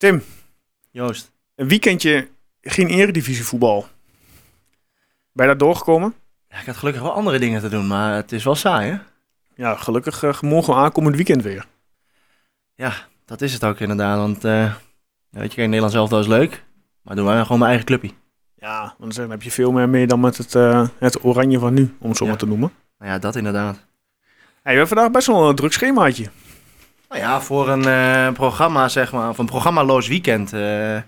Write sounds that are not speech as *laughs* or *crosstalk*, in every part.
Tim, Joost. een weekendje geen eredivisie voetbal. Ben je daar doorgekomen? Ja, ik had gelukkig wel andere dingen te doen, maar het is wel saai, hè? Ja, gelukkig uh, morgen aankomend weekend weer. Ja, dat is het ook inderdaad. Want, uh, weet je, kijk, Nederland zelf dat is leuk. Maar doen wij gewoon mijn eigen clubje. Ja, want dan heb je veel meer mee dan met het, uh, het oranje van nu, om het zo Ja. maar te noemen. Nou ja, dat inderdaad. Hey, we hebben vandaag best wel een druk schemaatje. Nou ja, voor een eh, programma, zeg maar, of een programmaloos weekend, eh, ja,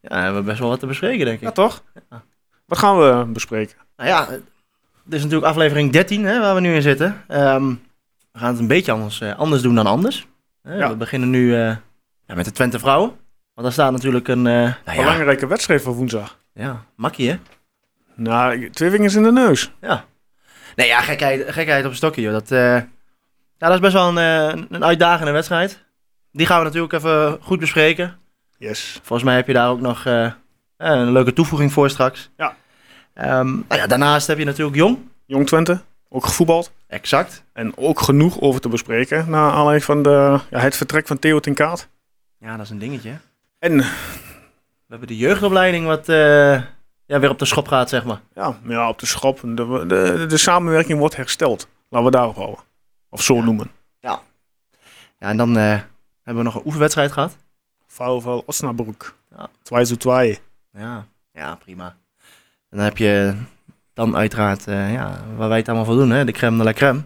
hebben we best wel wat te bespreken, denk ik. Ja, toch? Ja. Wat gaan we bespreken? Nou ja, dit is natuurlijk aflevering 13 hè, waar we nu in zitten. Ehm, we gaan het een beetje anders, eh, anders doen dan anders. Ja. We beginnen nu ja, met de Twente vrouwen. Want daar staat natuurlijk een, nou Belangrijke wedstrijd van woensdag. ja, makkie hè. Nou, twee vingers in de neus. Ja. Nee, ja, gekheid, gekheid op een stokje, joh. Dat, ja, dat is best wel een, eh, een uitdagende wedstrijd. Die gaan we natuurlijk even goed bespreken. Yes. Volgens mij heb je daar ook nog eh, een leuke toevoeging voor straks. Ja. Nou ja, daarnaast heb je natuurlijk Jong. Jong Twente, ook gevoetbald. Exact. En ook genoeg over te bespreken. Naar aanleiding van de, ja, het vertrek van Theo ten Kaat. Ja, dat is een dingetje. En We hebben de jeugdopleiding wat eh, ja, weer op de schop gaat, zeg maar. ja, ja, op de schop. De, de, de samenwerking wordt hersteld. Laten we daarop houden. Of zo Ja. noemen. Ja, en dan eh, hebben we nog een oefenwedstrijd gehad. VfL Osnabrück. Ja. 2 zu 2. Ja, ja prima. En dan heb je dan uiteraard, eh, ja, waar wij het allemaal voor doen, hè? de crème de la crème.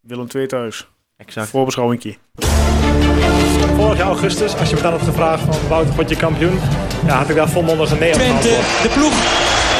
Willem 2 thuis. Exact. Voorbeschouwingje. Vorig jaar augustus, als je me dan had gevraagd van Wouter, word je kampioen? Ja, had ik daar volmondig een nee op Twente, de ploeg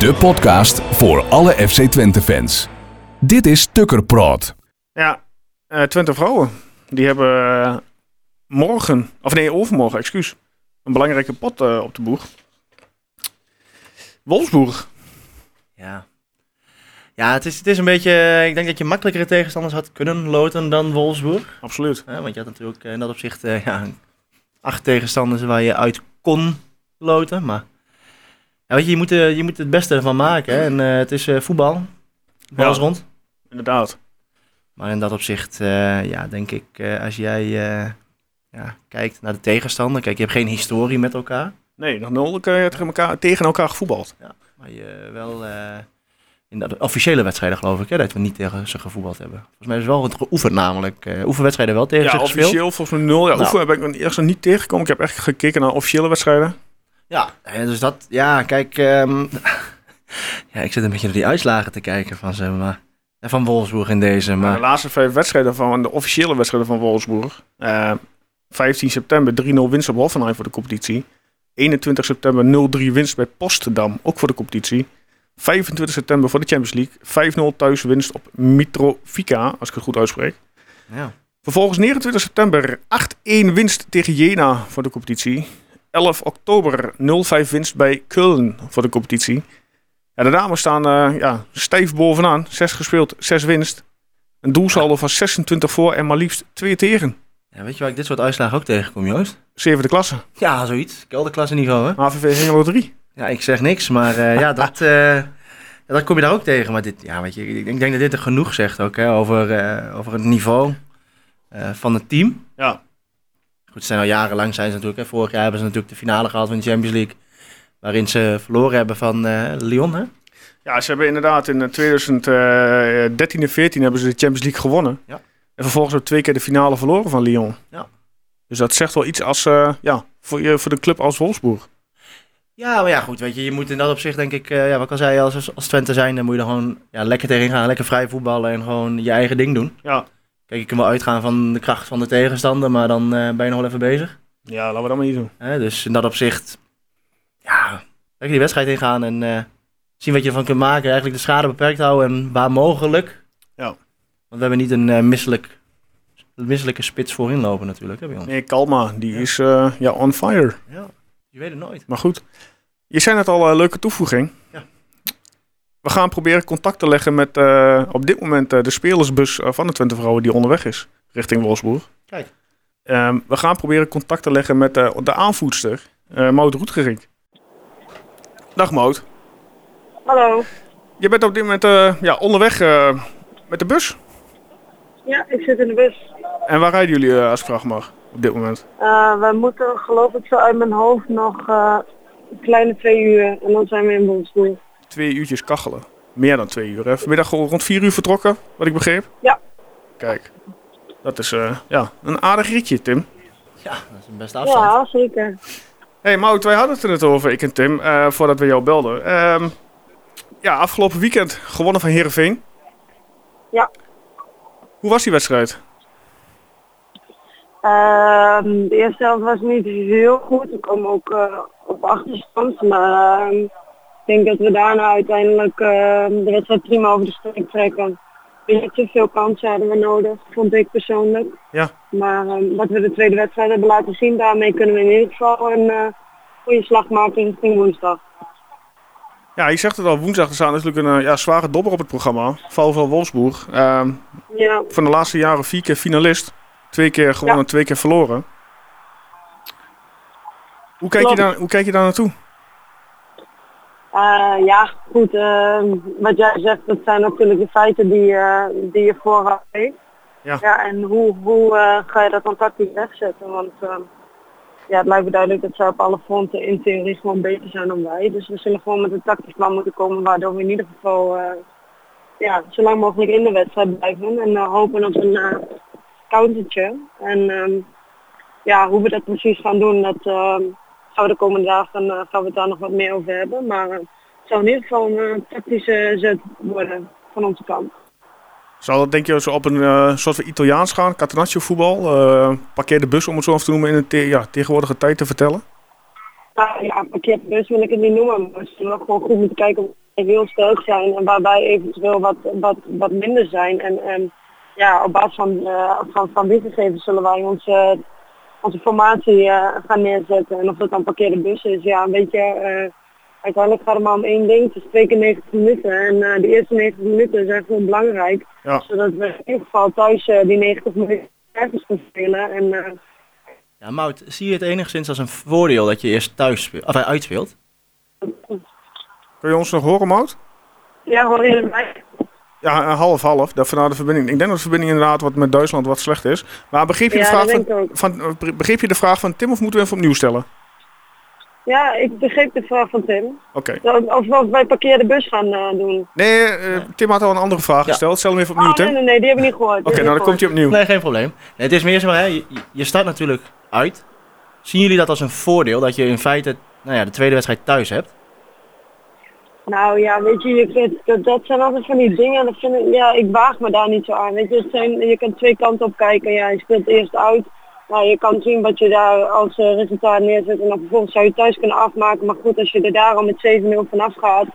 De podcast voor alle FC Twente fans. Dit is Tukker Praat. Ja, eh, Twente vrouwen. Die hebben eh, morgen, of nee, overmorgen, excuus. Een belangrijke pot eh, op de boeg. Wolfsburg. Ja. Ja, het is, het is een beetje, ik denk dat je makkelijkere tegenstanders had kunnen loten dan Wolfsburg. Absoluut. Hè? Want je had natuurlijk in dat opzicht eh, ja, acht tegenstanders waar je uit kon loten. Maar ja, weet je, je, moet, eh, je moet het beste ervan maken. Hè? En eh, het is eh, voetbal. Ja. rond. Inderdaad. Maar in dat opzicht, ja, denk ik, als jij ja, kijkt naar de tegenstander. Kijk, je hebt geen historie met elkaar. Nee, nog nul je tegen elkaar, tegen elkaar gevoetbald. Maar je wel in de officiële wedstrijden geloof ik, hè, dat we niet tegen ze gevoetbald hebben. Volgens mij is het wel het geoefend namelijk. eh oefenwedstrijden wel tegen Ja, ze gespeeld. officieel volgens mij nul. Ja, Nou. oefen ben ik eerst niet tegengekomen. Ik heb echt gekeken naar officiële wedstrijden. Ja, eh, dus dat, ja, kijk, ehm, *laughs* ja, ik zit een beetje naar die uitslagen te kijken van ze, maar van Wolfsburg in deze, Maar de laatste vijf wedstrijden van de officiële wedstrijden van Wolfsburg. Eh 15 september 3-0 winst op Hoffenheim voor de competitie. 21 september 0-3 winst bij Postendam, ook voor de competitie. 25 september voor de Champions League. 5-0 thuis winst op Mitrovica, als ik het goed uitspreek. ja. Vervolgens 29 september 8-1 winst tegen Jena voor de competitie. 11 oktober 0-5 winst bij Köln voor de competitie. Ja, de dames staan eh, ja, stijf bovenaan. 6 gespeeld, 6 winst. Een doelsaldo van 26 voor en maar liefst 2 tegen. ja, weet je waar ik dit soort uitslagen ook tegenkom, Joost? Zevende klasse. Ja, zoiets, kelderklasse niveau, hè? HVV Hengelo 3. Ja, ik zeg niks, maar eh, ja, *laughs* dat, eh, dat kom je daar ook tegen. Maar dit, ja, weet je, ik, ik denk dat dit er genoeg zegt ook, hè, over, over het niveau van het team. Ja. Goed, ze zijn al jarenlang zijn ze natuurlijk. Hè. Vorig jaar hebben ze natuurlijk de finale gehaald van de Champions League. Waarin ze verloren hebben van eh, Lyon. Hè? Ja, ze hebben inderdaad in eh, 2013 en 14 hebben ze de Champions League gewonnen. Ja. En vervolgens ook twee keer de finale verloren van Lyon. Ja. Dus dat zegt wel iets als, eh, ja, voor, je, voor de club als Wolfsburg. Ja, maar ja, goed. Weet je, je moet in dat opzicht denk ik, eh, ja, wat ik al zei, als, als Twente zijn, dan moet je er gewoon ja, lekker tegen gaan. Lekker vrij voetballen en gewoon je eigen ding doen. Ja. Kijk, je kunt wel uitgaan van de kracht van de tegenstander, maar dan eh, ben je nog wel even bezig. Ja, laten we dat maar niet doen. Hè? Dus in dat opzicht, ja, lekker die wedstrijd ingaan en eh, zien wat je ervan kunt maken. Eigenlijk de schade beperkt houden en waar mogelijk. Ja. Want we hebben niet een eh, misselijk misselijke spits voorin lopen natuurlijk, hè, bij ons. Nee, Kalma, die is ja, on fire. Ja, je weet het nooit. Maar goed, je zei net al een leuke toevoeging. Ja. We gaan proberen contact te leggen met eh, op dit moment eh, de spelersbus eh, van de Twente Vrouwen die onderweg is richting Wolfsburg. Kijk. Ehm, we gaan proberen contact te leggen met eh, de aanvoerster, uh, Maud Roetgerink. Dag Maud. Hallo. Je bent op dit moment eh, ja, onderweg eh, met de bus. Ja, ik zit in de bus. En waar rijden jullie eh, als ik vraag mag op dit moment? Uh, we moeten geloof ik zo uit mijn hoofd nog uh, een kleine twee uur en dan zijn we in Wolfsburg. Twee uurtjes kachelen. Meer dan twee uur. Hè? Vanmiddag gewoon rond vier uur vertrokken, wat ik begreep. Ja. Kijk, dat is uh, ja, een aardig ritje, Tim. Ja, dat is een beste afstand. Ja, zeker. Hé hey, Mout, wij hadden het er net over, ik en Tim, uh, voordat we jou belden. Um, ja, afgelopen weekend gewonnen van Heerenveen. Ja. Hoe was die wedstrijd? Uh, de eerste helft was niet heel goed. We komen ook uh, op achterstand. Maar uh, ik denk dat we daarna uiteindelijk de wedstrijd prima over de streep trekken. Niet te veel kansen hadden we nodig, vond ik persoonlijk. Ja. Maar ehm, wat we de tweede wedstrijd hebben laten zien, daarmee kunnen we in ieder geval een uh, goede slag maken richting woensdag. Ja, je zegt het al, woensdag er staat natuurlijk een uh, ja, zware dobber op het programma. VfL Wolfsburg. Uh, ja. Van de laatste jaren vier keer finalist. Twee keer gewonnen, ja. twee keer verloren. Hoe kijk, je daar, hoe kijk je daar naartoe? Uh, ja, goed. Uh, wat jij zegt, dat zijn natuurlijk de feiten die, uh, die je vooraf weet. Ja. ja. En hoe, hoe uh, ga je dat dan tactisch wegzetten? Want ja, het lijkt me duidelijk dat zij op alle fronten in theorie gewoon beter zijn dan wij. Dus we zullen gewoon met een tactisch plan moeten komen waardoor we in ieder geval ja, zo lang mogelijk in de wedstrijd blijven. En hopen op een countertje. En um, ja, hoe we dat precies gaan doen, dat gaan we de komende dagen uh, gaan we het daar nog wat meer over hebben. Maar uh, het zou in ieder geval een uh, tactische zet worden van onze kant. Zal dat denk je zo op een uh, soort van Italiaans gaan, Catenaccio voetbal? parkeer de bus om het zo af te noemen in de te ja, tegenwoordige tijd te vertellen? Nou, ja, parkeer de bus wil ik het niet noemen. Maar we zullen gewoon goed moeten kijken of we heel sterk zijn en waarbij eventueel wat, wat, wat minder zijn. En, en ja, op basis van, van, van die gegevens zullen wij ons onze formatie uh, gaan neerzetten. En of dat dan parkeerde bus is, ja, een beetje, uh, uiteindelijk gaat het maar om één ding. Het is twee keer 90 minuten en uh, de eerste 90 minuten zijn gewoon belangrijk. Ja. Zodat we in ieder geval thuis die 90 minuten ergens kunnen spelen. En, ja, Mout, zie je het enigszins als een voordeel dat je eerst thuis speelt, of uitspeelt? Kun je ons nog horen, Mout? Ja, hoor je erbij? Ja, half-half. Vandaar de verbinding. Ik denk dat de verbinding inderdaad wat met Duitsland wat slecht is. Maar begreep je, ja, de, vraag van, van, begreep je de vraag van Tim of moeten we even opnieuw stellen? Ja, ik begreep de vraag van Tim. Oké. Okay. Of we bij parkeer de bus gaan uh, doen. Nee, uh, Tim had al een andere vraag ja. gesteld. Stel hem even opnieuw, oh, Tim. Nee, nee, nee, die hebben we niet gehoord. Oké, okay, nou dan komt hij opnieuw. Nee, geen probleem. Nee, het is meer zo, hè, je, je staat natuurlijk uit. Zien jullie dat als een voordeel dat je in feite nou ja, de tweede wedstrijd thuis hebt? Nou ja, weet je, dat, dat zijn altijd van die dingen. Dat vind ik, ja, ik waag me daar niet zo aan. Weet je, zijn, je kan twee kanten op kijken. Ja, je speelt eerst uit. Nou, je kan zien wat je daar als uh, resultaat neerzet. En dan vervolgens zou je thuis kunnen afmaken. Maar goed, als je er daar al met 7-0 vanaf gaat,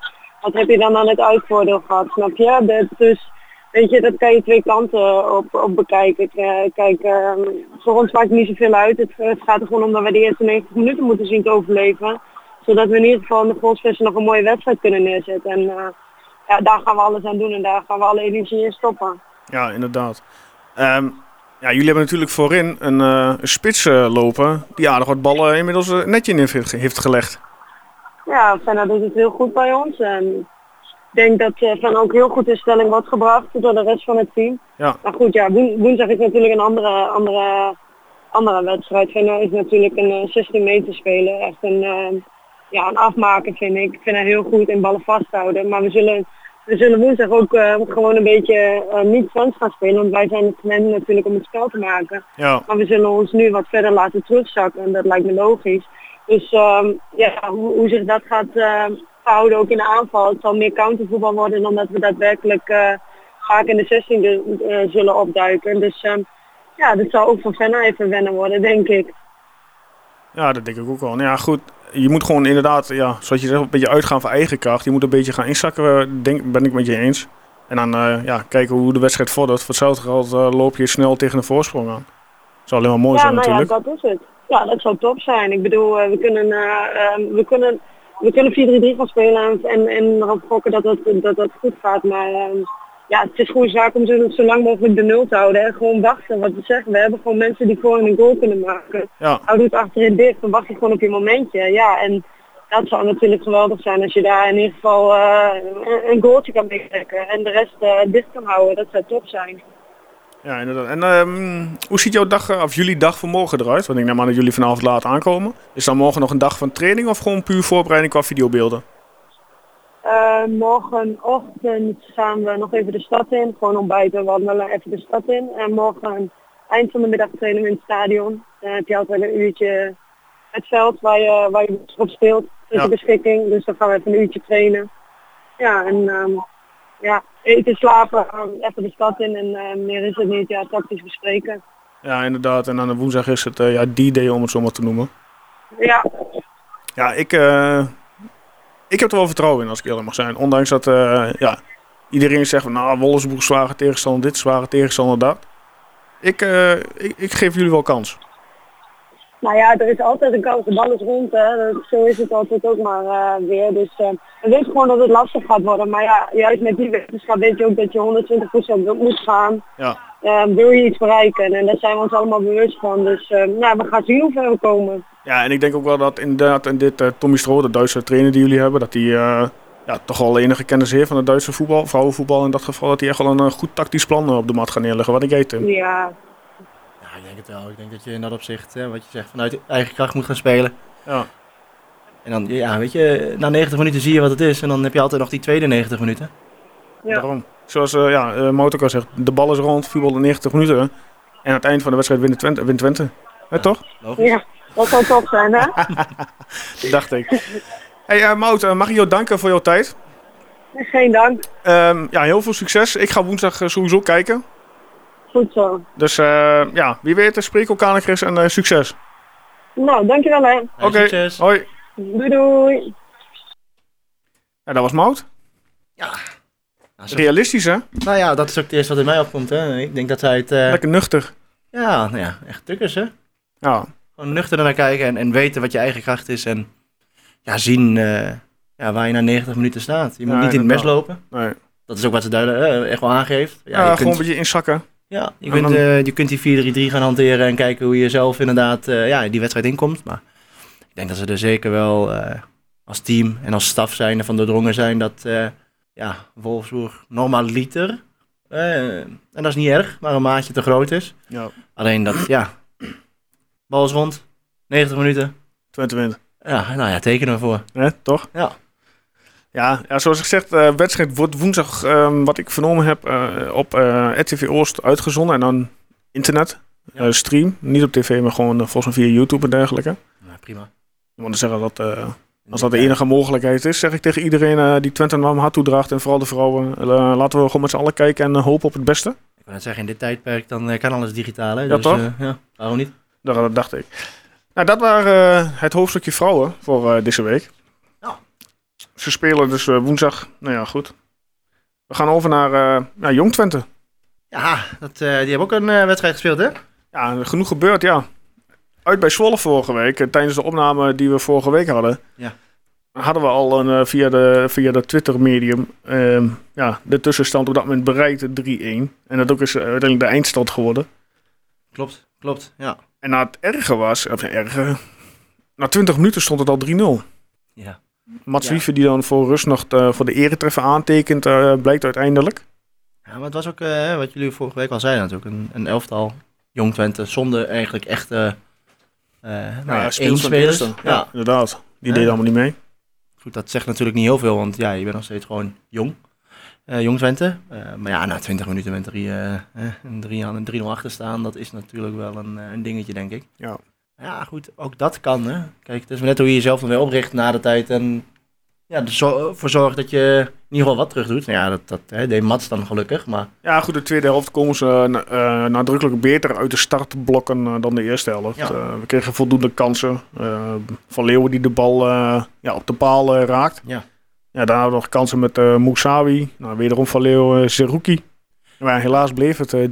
wat heb je dan aan het uitvoordeel gehad? Snap je? Dat, dus weet je, dat kan je twee kanten op, op bekijken. Kijk, uh, voor ons maakt het niet zoveel uit. Het, het gaat er gewoon om dat we de eerste 90 minuten moeten zien te overleven zodat we in ieder geval in de volksvissen nog een mooie wedstrijd kunnen neerzetten. En uh, ja, daar gaan we alles aan doen en daar gaan we alle energie in stoppen. Ja, inderdaad. Um, ja, jullie hebben natuurlijk voorin een, uh, een spits uh, lopen die aardig wat ballen inmiddels netje in heeft, heeft gelegd. Ja, Fenna doet het heel goed bij ons. En ik denk dat uh, ook heel goed in stelling wordt gebracht door de rest van het team. Ja. Maar goed, ja, woensdag is natuurlijk een andere, andere, andere wedstrijd. Fenna is natuurlijk een 16 meter speler. Echt een ja, een afmaken vind ik. Ik vind heel goed in ballen vasthouden. Maar we zullen, we zullen woensdag ook uh, gewoon een beetje uh, niet Frans gaan spelen. Want wij zijn het gewend natuurlijk om het spel te maken. Ja. Maar we zullen ons nu wat verder laten terugzakken. En dat lijkt me logisch. Dus um, ja, hoe, hoe zich dat gaat uh, houden ook in de aanval. Het zal meer countervoetbal worden dan dat we daadwerkelijk vaak in de 16 zullen opduiken. Dus um, ja, dat zal ook voor Fenna even wennen worden, denk ik. Ja, dat denk ik ook wel. Nou ja, goed. Je moet gewoon inderdaad, ja, zoals je zegt, een beetje uitgaan van eigen kracht. Je moet een beetje gaan inzakken, denk, ben ik met je eens. En dan eh, ja, kijken hoe de wedstrijd vordert. Voor hetzelfde geld eh, loop je snel tegen een voorsprong aan. zou alleen maar mooi Ja, zijn nou ja, natuurlijk. dat is het. Ja, dat zou top zijn. Ik bedoel, eh, we kunnen, eh, ehm, we kunnen, we kunnen 4-3-3 gaan spelen en, en, erop gokken dat dat, dat dat goed gaat. Maar ehm, ja, het is gewoon zaak om zo, zo lang mogelijk de nul te houden. En gewoon wachten. Wat we zeggen, we hebben gewoon mensen die gewoon een goal kunnen maken. Ja. Hou het achterin dicht, dan wacht je gewoon op je momentje. Ja, en dat zou natuurlijk geweldig zijn als je daar in ieder geval eh, een, goaltje kan meetrekken. En de rest eh, dicht kan houden. Dat zou top zijn. Ja, inderdaad. En ehm, hoe ziet jouw dag, of jullie dag van morgen eruit? Want ik neem aan dat jullie vanavond laat aankomen. Is dan morgen nog een dag van training of gewoon puur voorbereiding qua videobeelden? Eh, morgenochtend gaan we nog even de stad in. Gewoon ontbijten, wandelen, even de stad in. En morgen eind van de middag trainen we in het stadion. Dan heb je altijd een uurtje het veld waar je, waar je op speelt. Ter Ja. beschikking. Dus dan gaan we even een uurtje trainen. Ja, en ehm, ja, eten, slapen, even de stad in. En eh, meer is het niet. Ja, tactisch bespreken. Ja, inderdaad. En aan de woensdag is het eh, ja, D-Day om het zo maar te noemen. Ja, Ja, ik, eh, ik heb er wel vertrouwen in als ik eerlijk mag zijn. Ondanks dat eh, ja, iedereen zegt van nou, Wolfsburg zware tegenstander dit, zware tegenstander dat. Ik, eh, ik, ik geef jullie wel kans. Nou ja, er is altijd een kans, de bal is rond, hè. Zo is het altijd ook maar eh, weer. Dus we weten gewoon dat het lastig gaat worden. Maar ja, juist met die wetenschap weet je ook dat je 120% op moet gaan. Ja. Wil je iets bereiken en daar zijn we ons allemaal bewust van. Dus nou, we gaan zien hoe ver we komen. Ja, en ik denk ook wel dat inderdaad in dit eh, Tommy Stroh, de Duitse trainer die jullie hebben, dat hij eh, ja, toch wel enige kennis heeft van het Duitse voetbal, vrouwenvoetbal in dat geval, dat hij echt wel een eh, goed tactisch plan op de mat gaat neerleggen. Wat ik eet, Tim. Ja, Ja, ik denk het wel. Ik denk dat je in dat opzicht, hè, wat je zegt, vanuit eigen kracht moet gaan spelen. Ja. En dan, ja, weet je, na 90 minuten zie je wat het is. En dan heb je altijd nog die tweede 90 minuten. Ja. Daarom. Zoals eh ja, eh, al zegt, de bal is rond, voetbal de 90 minuten. En aan het eind van de wedstrijd wint Twente. Wint Twente. Hè, toch? Logisch. ja, dat zou top zijn hè. *laughs* Dacht ik. Hey uh, Mout, mag ik jou danken voor jouw tijd? Geen dank. Ehm, ja, heel veel succes. Ik ga woensdag eh, sowieso kijken. Goed zo. Dus eh, ja, wie weet, spreek elkaar Chris en eh, succes. Nou, dankjewel hè. Hey, Oké, hoi. Doei doei. Ja, dat was Mout. Nou, zo- Realistisch, hè? nou ja, dat is ook het eerste wat in mij opkomt. Hè. Ik denk dat zij het, eh, Lekker nuchter. ja, nou ja, echt tukkers hè. Ja, Gewoon nuchter naar kijken en, en weten wat je eigen kracht is. En ja, zien eh, ja, waar je na 90 minuten staat. Je moet niet in het mes lopen. nee. Dat is ook wat ze duidelijk eh, echt wel aangeeft. Ja, Ja, je gewoon kunt, een beetje inzakken. ja, je, kunt, dan- eh, je kunt die 4-3-3 gaan hanteren en kijken hoe je zelf inderdaad eh, ja, die wedstrijd inkomt. Maar ik denk dat ze er zeker wel als team en als staf zijn van doordrongen zijn dat ja, Wolfsburg normaliter, en dat is niet erg, maar een maatje te groot is. Ja, Alleen dat, ja, bal is rond, 90 minuten. Twente wint. Ja, nou ja, tekenen we voor. Hè, toch? Ja. Ja, ja zoals ik zeg, de wedstrijd wordt woensdag, ehm, wat ik vernomen heb, eh, op eh RTV Oost uitgezonden. En dan internet, Ja. eh, stream. Niet op tv, maar gewoon volgens mij via YouTube en dergelijke. Nou, prima. Ik moet zeggen dat als dat de enige mogelijkheid is, zeg ik tegen iedereen die Twente warm hart toedraagt. En vooral de vrouwen, laten we gewoon met z'n allen kijken en hopen op het beste. Ik wil net zeggen, in dit tijdperk dan kan alles digitaal. Hè? Ja, dus, toch? ja, waarom niet? Dat, dat dacht ik. Nou, dat waren eh, het hoofdstukje vrouwen voor eh, deze week. Ja. Ze spelen dus eh, woensdag. Nou ja, goed. We gaan over naar ja, Jong Twente. Ja, dat, die hebben ook een wedstrijd gespeeld, hè? Ja, genoeg gebeurd, ja. Uit bij Zwolle vorige week, tijdens de opname die we vorige week hadden. Ja. Hadden we al een, via, de, via de Twitter-medium ehm, ja, de tussenstand op dat moment bereikt 3-1. En dat ook is uiteindelijk de eindstand geworden. Klopt, klopt, ja. En na het erge was, of erge, na 20 minuten stond het al 3-0. Ja, Mats Ja. Wiever die dan voor rust nog eh, voor de eretreffer aantekent, eh, blijkt uiteindelijk. ja maar het was ook, eh, wat jullie vorige week al zeiden natuurlijk, een, een elftal Jong Twente zonder eigenlijk echte eh nou ja, één spelers. Ja, Ja. inderdaad. Die Ja. deden allemaal niet mee. Goed, dat zegt natuurlijk niet heel veel, want ja, je bent nog steeds gewoon jong. Jong Twente. Eh, maar ja, na 20 minuten met drie, eh, eh, een 3 aan een 3-0 achter staan, dat is natuurlijk wel een, een dingetje, denk ik. Ja. Ja, goed, ook dat kan. Hè. Kijk, het is maar net hoe je jezelf dan weer opricht na de tijd. En ja, ervoor zorgt dat je in ieder geval wat terug doet. Nou ja, dat, dat hè, deed Mats dan gelukkig. Maar Ja, goed, de tweede helft komen ze na- nadrukkelijk beter uit de startblokken dan de eerste helft. Ja. We kregen voldoende kansen. Van Leeuwen die de bal ja, op de paal raakt. Ja. Ja, daar hadden we nog kansen met eh Moussawi. Nou, wederom van Leo uh, Zerouki. Maar helaas bleef het eh, 3-1.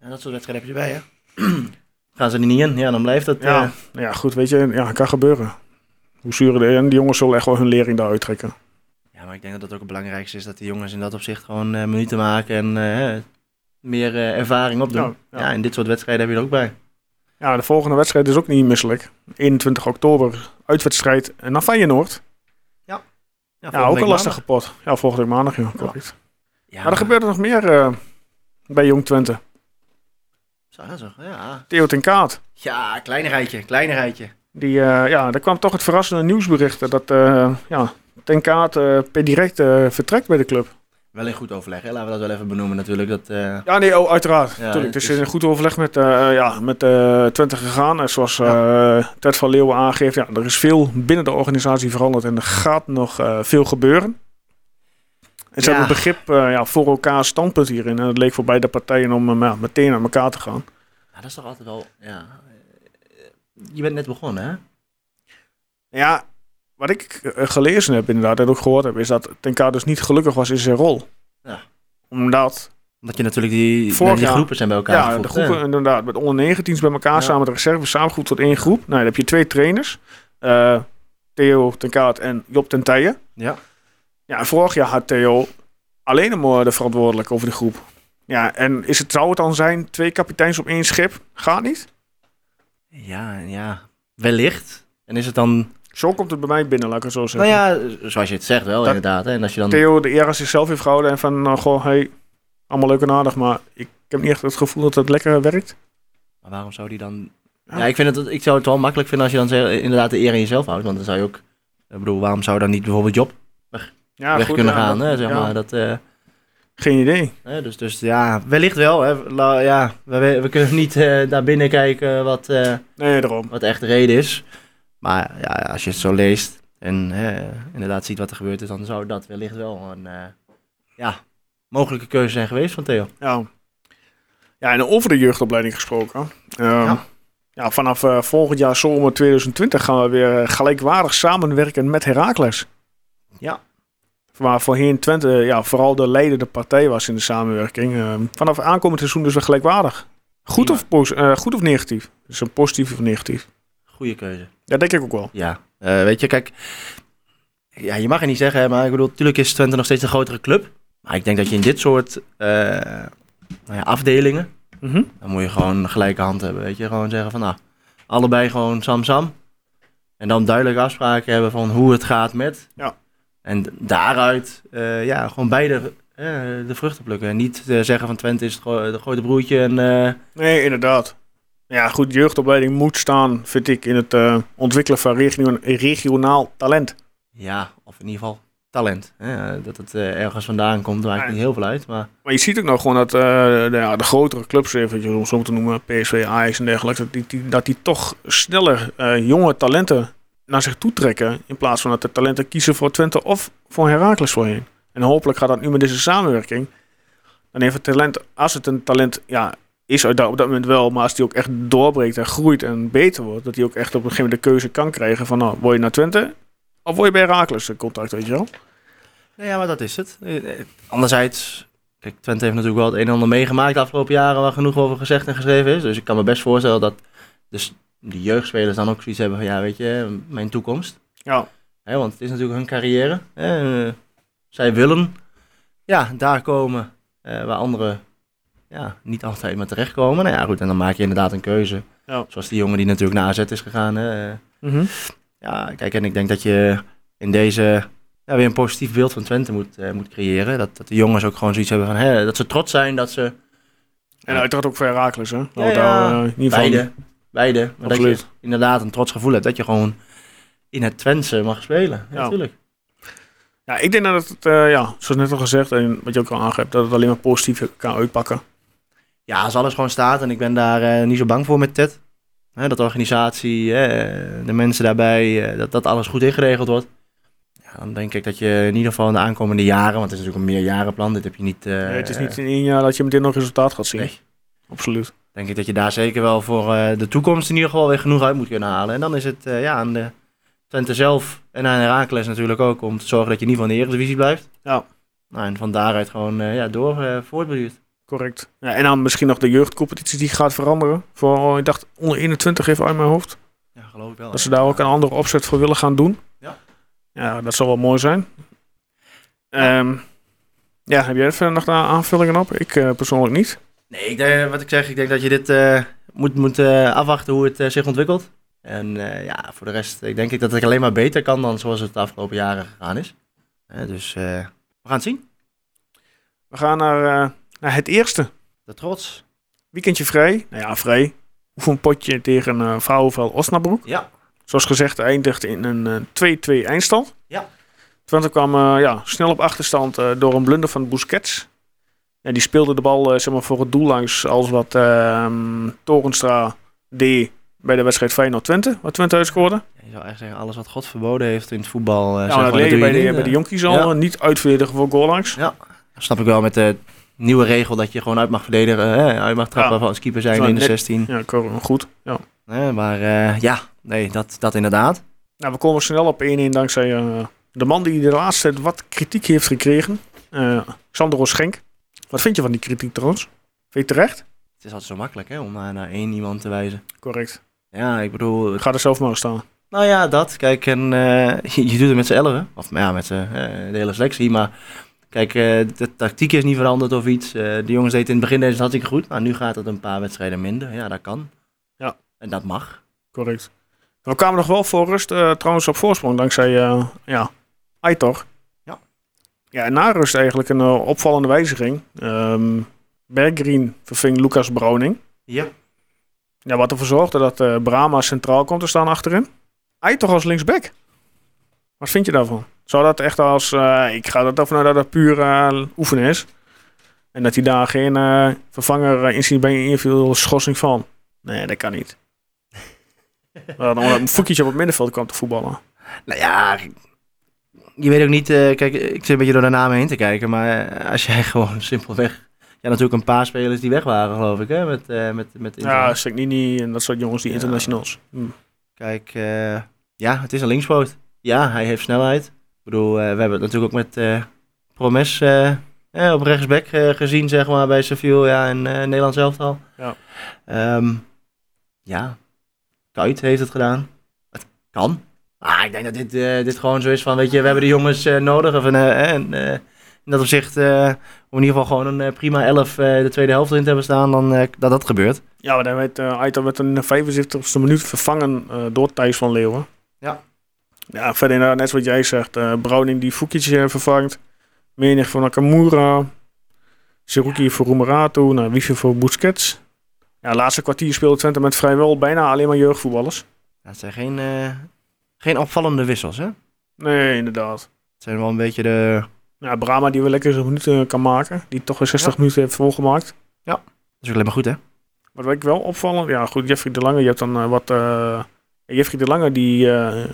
Ja, dat soort wedstrijden heb je erbij, hè? *clears throat* Gaan ze er niet in, ja, dan blijft het... Ja, eh, ja, goed, weet je, ja, kan gebeuren. Hoe zuur de, en die jongens zullen echt wel hun lering daaruit trekken. Ja, maar ik denk dat het ook het belangrijkste is dat de jongens in dat opzicht gewoon eh, minuten maken en eh, meer eh, ervaring opdoen. Ja, Ja, ja. en dit soort wedstrijden heb je er ook bij. Ja, de volgende wedstrijd is ook niet misselijk. 21 oktober, uitwedstrijd en dan Feyenoord. Ja, Ja, ook een lastige maandag. pot. Ja, volgende week maandag, ja, correct. Ja, Maar er gebeurt er nog meer eh, bij Jong Twente. Zo, zo, ja. Theo ten Kaat. ja, kleinigheidje, kleinigheidje. Die, eh, ja, er kwam toch het verrassende nieuwsbericht dat eh, ja, ten Kaat eh, per direct eh, vertrekt bij de club. Wel in goed overleg, hè? laten we dat wel even benoemen natuurlijk. Dat, eh, Ja, nee, oh, uiteraard. Ja, Tuurlijk, het is is- in goed overleg met, eh ja, met eh, Twente gegaan. En zoals eh Ted van Leeuwen aangeeft, ja, er is veel binnen de organisatie veranderd en er gaat nog eh, veel gebeuren. En ze Ja. hebben begrip eh, ja, voor elkaar standpunt hierin. En het leek voor beide partijen om meteen aan elkaar te gaan. ja, dat is toch altijd wel, ja. Je bent net begonnen, hè? Ja, wat ik eh, gelezen heb inderdaad en ook gehoord heb, is dat Ten Kaat dus niet gelukkig was in zijn rol. Ja. Omdat Omdat je natuurlijk die, Vorig die groepen zijn bij elkaar Ja, de groepen hè? inderdaad. Met onder 19 bij elkaar Ja. samen met de reserve samengevoegd tot één groep. Nou, dan heb je twee trainers. eh, Theo ten Kaat en Job ten Tijen. Ja. Ja, vorig jaar had Theo alleen maar de verantwoordelijke over de groep. Ja, en is het, zou het dan zijn twee kapiteins op één schip? Gaat niet? Ja, ja, wellicht. En is het dan, Zo komt het bij mij binnen, laat ik het zo nou zeggen. ja, zoals je het zegt wel Dat- inderdaad. Hè? En als je dan, Theo de eer aan zichzelf heeft gehouden en van, nou, goh, hey, allemaal leuk en aardig, maar ik heb niet echt het gevoel dat het lekker werkt. maar waarom zou die dan... Ja. Ja, ik, vind het, ik zou het wel makkelijk vinden als je dan zeg- inderdaad de eer in jezelf houdt. Want dan zou je ook, ik bedoel, waarom zou dan niet bijvoorbeeld Job Ja, weg goed, kunnen ja, gaan, dat- hè? Zeg ja, maar, dat... eh, Geen idee. Hè, dus, dus ja, wellicht wel. Hè. La- ja, we, we kunnen niet eh daar binnen kijken wat, eh, Nee, daarom. wat echt de reden is. Maar ja, als je het zo leest en hè, inderdaad ziet wat er gebeurd is, dan zou dat wellicht wel een eh, ja, mogelijke keuze zijn geweest van Theo. Ja. Ja, en over de jeugdopleiding gesproken. Ehm, ja. Ja. vanaf eh, volgend jaar zomer 2020 gaan we weer eh, gelijkwaardig samenwerken met Heracles. Ja. Waar voorheen Twente ja, vooral de leidende partij was in de samenwerking. Ehm, vanaf aankomend seizoen dus weer gelijkwaardig. Goed Prima. of, eh, goed of negatief? Dus een positief of negatief? Goede keuze. Ja, denk ik ook wel. Ja, Eh, weet je, kijk, ja, je mag het niet zeggen, maar ik bedoel, natuurlijk is Twente nog steeds een grotere club. Maar ik denk dat je in dit soort eh, nou ja, afdelingen, Mhm. Dan moet je gewoon een gelijke hand hebben, weet je. Gewoon zeggen van, nou, allebei gewoon sam-sam. En dan duidelijke afspraken hebben van hoe het gaat met. Ja. En daaruit, eh, ja, gewoon beide de vruchten plukken. En niet zeggen van Twente is het gro- grote broertje en... Nee, inderdaad. Ja, goed, jeugdopleiding moet staan, vind ik, in het eh, ontwikkelen van regio- regionaal talent. ja, of in ieder geval talent. Hè? Dat het eh, ergens vandaan komt, maakt Ja. niet heel veel uit. Maar Maar je ziet ook nog gewoon dat eh, de, ja, de grotere clubs, even om zo te noemen, PSV, Ajax en dergelijke, dat die, die- dat die toch sneller jonge talenten naar zich toe trekken. In plaats van dat de talenten kiezen voor Twente of voor Heracles voorheen. En hopelijk gaat dat nu met deze samenwerking. Dan heeft het talent, als het een talent ja, is uit dat- op dat moment wel, maar als die ook echt doorbreekt en groeit en beter wordt, dat die ook echt op een gegeven moment de keuze kan krijgen van nou, word je naar Twente of word je bij Heracles in contact, weet je wel? Nou ja, maar dat is het. Eh, eh, Anderzijds, kijk, Twente heeft natuurlijk wel het een en ander meegemaakt de afgelopen jaren waar genoeg over gezegd en geschreven is. Dus ik kan me best voorstellen dat dus de jeugdspelers dan ook zoiets hebben van, ja, weet je, mijn toekomst. Ja. Want het is natuurlijk hun carrière. Eh, zij willen, ja, daar komen waar anderen ja, niet altijd maar terechtkomen. Nou ja, goed, en dan maak je inderdaad een keuze. Ja. Zoals die jongen die natuurlijk naar AZ is gegaan. Hè. Mhm. ja, kijk, en ik denk dat je in deze ja, weer een positief beeld van Twente moet, eh, moet creëren. Dat, dat de jongens ook gewoon zoiets hebben van, hè, dat ze trots zijn dat ze En uiteraard ook voor Heracles, hè? Nou, daar, in ieder geval- beide, beide, maar dat je inderdaad een trots gevoel hebt dat je gewoon in het Twentse mag spelen. Ja, Ja. natuurlijk. Ja, ik denk dat het, eh, ja, zoals net al gezegd en wat je ook al aangeeft, dat het alleen maar positief kan uitpakken. Ja, als alles gewoon staat en ik ben daar eh, niet zo bang voor met Ted. Dat de organisatie, de mensen daarbij, eh, dat, dat alles goed ingeregeld wordt. Ja, dan denk ik dat je in ieder geval in de aankomende jaren, want het is natuurlijk een meerjarenplan, dit heb je niet... eh, Nee, het is niet in één jaar dat je meteen nog resultaat gaat zien. Nee. Absoluut. denk ik dat je daar zeker wel voor de toekomst in ieder geval weer genoeg uit moet kunnen halen. En dan is het ja, aan de Twente zelf en aan Herakles natuurlijk ook om te zorgen dat je in ieder geval in de Eredivisie blijft. Ja. Nou, en van daaruit gewoon ja, door voortborduurt. Correct. Ja, en dan misschien nog de jeugdcompetitie die gaat veranderen. Voor, ik dacht, onder 21 even uit mijn hoofd. Ja, geloof ik wel. Dat ze daar ook een andere opzet voor willen gaan doen. Ja. Ja, dat zal wel mooi zijn. Ehm, ja, heb jij verder nog aanvullingen op? Ik eh, persoonlijk niet. Nee, ik denk, wat ik zeg, ik denk dat je dit eh, moet, moet eh, afwachten hoe het zich ontwikkelt. En ja, voor de rest, ik denk ik dat het alleen maar beter kan dan zoals het de afgelopen jaren gegaan is. Dus we gaan het zien. We gaan naar, eh, naar het eerste. De trots. Weekendje vrij. Nou ja, vrij. Oefenpotje tegen uh, Vrouwenvel Osnabrück. Ja. Zoals gezegd eindigt in een eh, 2-2 eindstand. Ja. Twente kwam eh, ja, snel op achterstand eh, door een blunder van Busquets. Ja, die speelde de bal eh, zeg maar, voor het doel langs als wat ehm, Torenstra deed bij de wedstrijd Feyenoord-Twente. Wat Twente uitscoorde. Ja, Je zou eigenlijk zeggen, alles wat God verboden heeft in het voetbal. eh, Ja, zeg dat je bij de, bij de eh. jonkies al. Ja. eh, Niet uitverdedigen voor goal langs. Ja, dat snap ik wel met de nieuwe regel dat je gewoon uit mag verdedigen, hè, uit mag trappen Ja. van als keeper zijn in de net- 16. Ja, goed. Ja. Hè, maar eh, ja, nee, dat, dat inderdaad. Nou, we komen snel op 1-1 dankzij eh, de man die de laatste tijd wat kritiek heeft gekregen. eh Sandro Schenk. Wat vind je van die kritiek trouwens? Vind je het terecht? Het is altijd zo makkelijk hè, om naar, naar één iemand te wijzen. Correct. Ja, ik bedoel, het- Ga er zelf maar staan. nou ja, dat. Kijk, en, eh, je, *laughs* je doet het met z'n elfen. Of ja, met z'n, eh, de hele selectie. Maar kijk, eh, de tactiek is niet veranderd of iets. Eh, de jongens deden in het begin deze het hartstikke goed. Maar nu gaat het een paar wedstrijden minder. Ja, dat kan. Ja. En dat mag. Correct. We kwamen nog wel voor rust eh, trouwens op voorsprong dankzij eh ja, Aitor. Ja. Ja, en na rust eigenlijk een opvallende wijziging. Ehm Berggren verving Lucas Browning. Ja. Ja, wat ervoor zorgde dat eh Brahma centraal komt te staan achterin. Aitor als linksback. Wat vind je daarvan? Zou dat echt als... eh, ik ga dat ervan uit dat dat puur eh, oefenen is. En dat hij daar geen eh, vervanger uh, in ziet bij een individuele schorsing van. Nee, dat kan niet. *laughs* Uh, dan een voetje op het middenveld kwam te voetballen. Nou ja, je weet ook niet. kijk, ik zit een beetje door de namen heen te kijken. Maar als jij *laughs* gewoon simpelweg. Ja, natuurlijk een paar spelers die weg waren, geloof ik. Hè, met, eh met, met. Ja, Segnini en dat soort jongens, die Ja. internationals. Hm. Kijk, ja, het is een linkspoot. Ja, hij heeft snelheid. Ik bedoel, eh, we hebben het natuurlijk ook met eh, Promes eh, op rechtsback gezien, zeg maar, bij Sevilla ja, en eh Nederlands elftal. Ja. Ehm, ja, Kuit heeft het gedaan. Het kan. Ah, ik denk dat dit, dit gewoon zo is van, weet je, we hebben de jongens nodig. Of, en, in dat opzicht, om in ieder geval gewoon een prima elf eh, de tweede helft in te hebben staan, dan dat dat gebeurt. Ja, maar dan werd Aitor werd in de 75ste minuut vervangen door Thijs van Leeuwen. Ja. Ja, verder inderdaad, net wat jij zegt. eh Browning die Fukic eh, vervangt. Menig voor Nakamura. Seruki voor Roemerato. Nou, Wifi voor Busquets. Ja, laatste kwartier speelde Twente met vrijwel bijna alleen maar jeugdvoetballers. Dat zijn geen, eh, geen opvallende wissels, hè? Het Nee, inderdaad. zijn wel een beetje de... Ja, Brahma die wel lekker zijn minuten kan maken. Die toch weer 60 minuten heeft volgemaakt. Dat is ook alleen maar goed, hè? Wat ik wel opvallend, ja goed, Jeffrey de Lange, je hebt dan eh, wat... eh, Jeffrey de Lange die eh,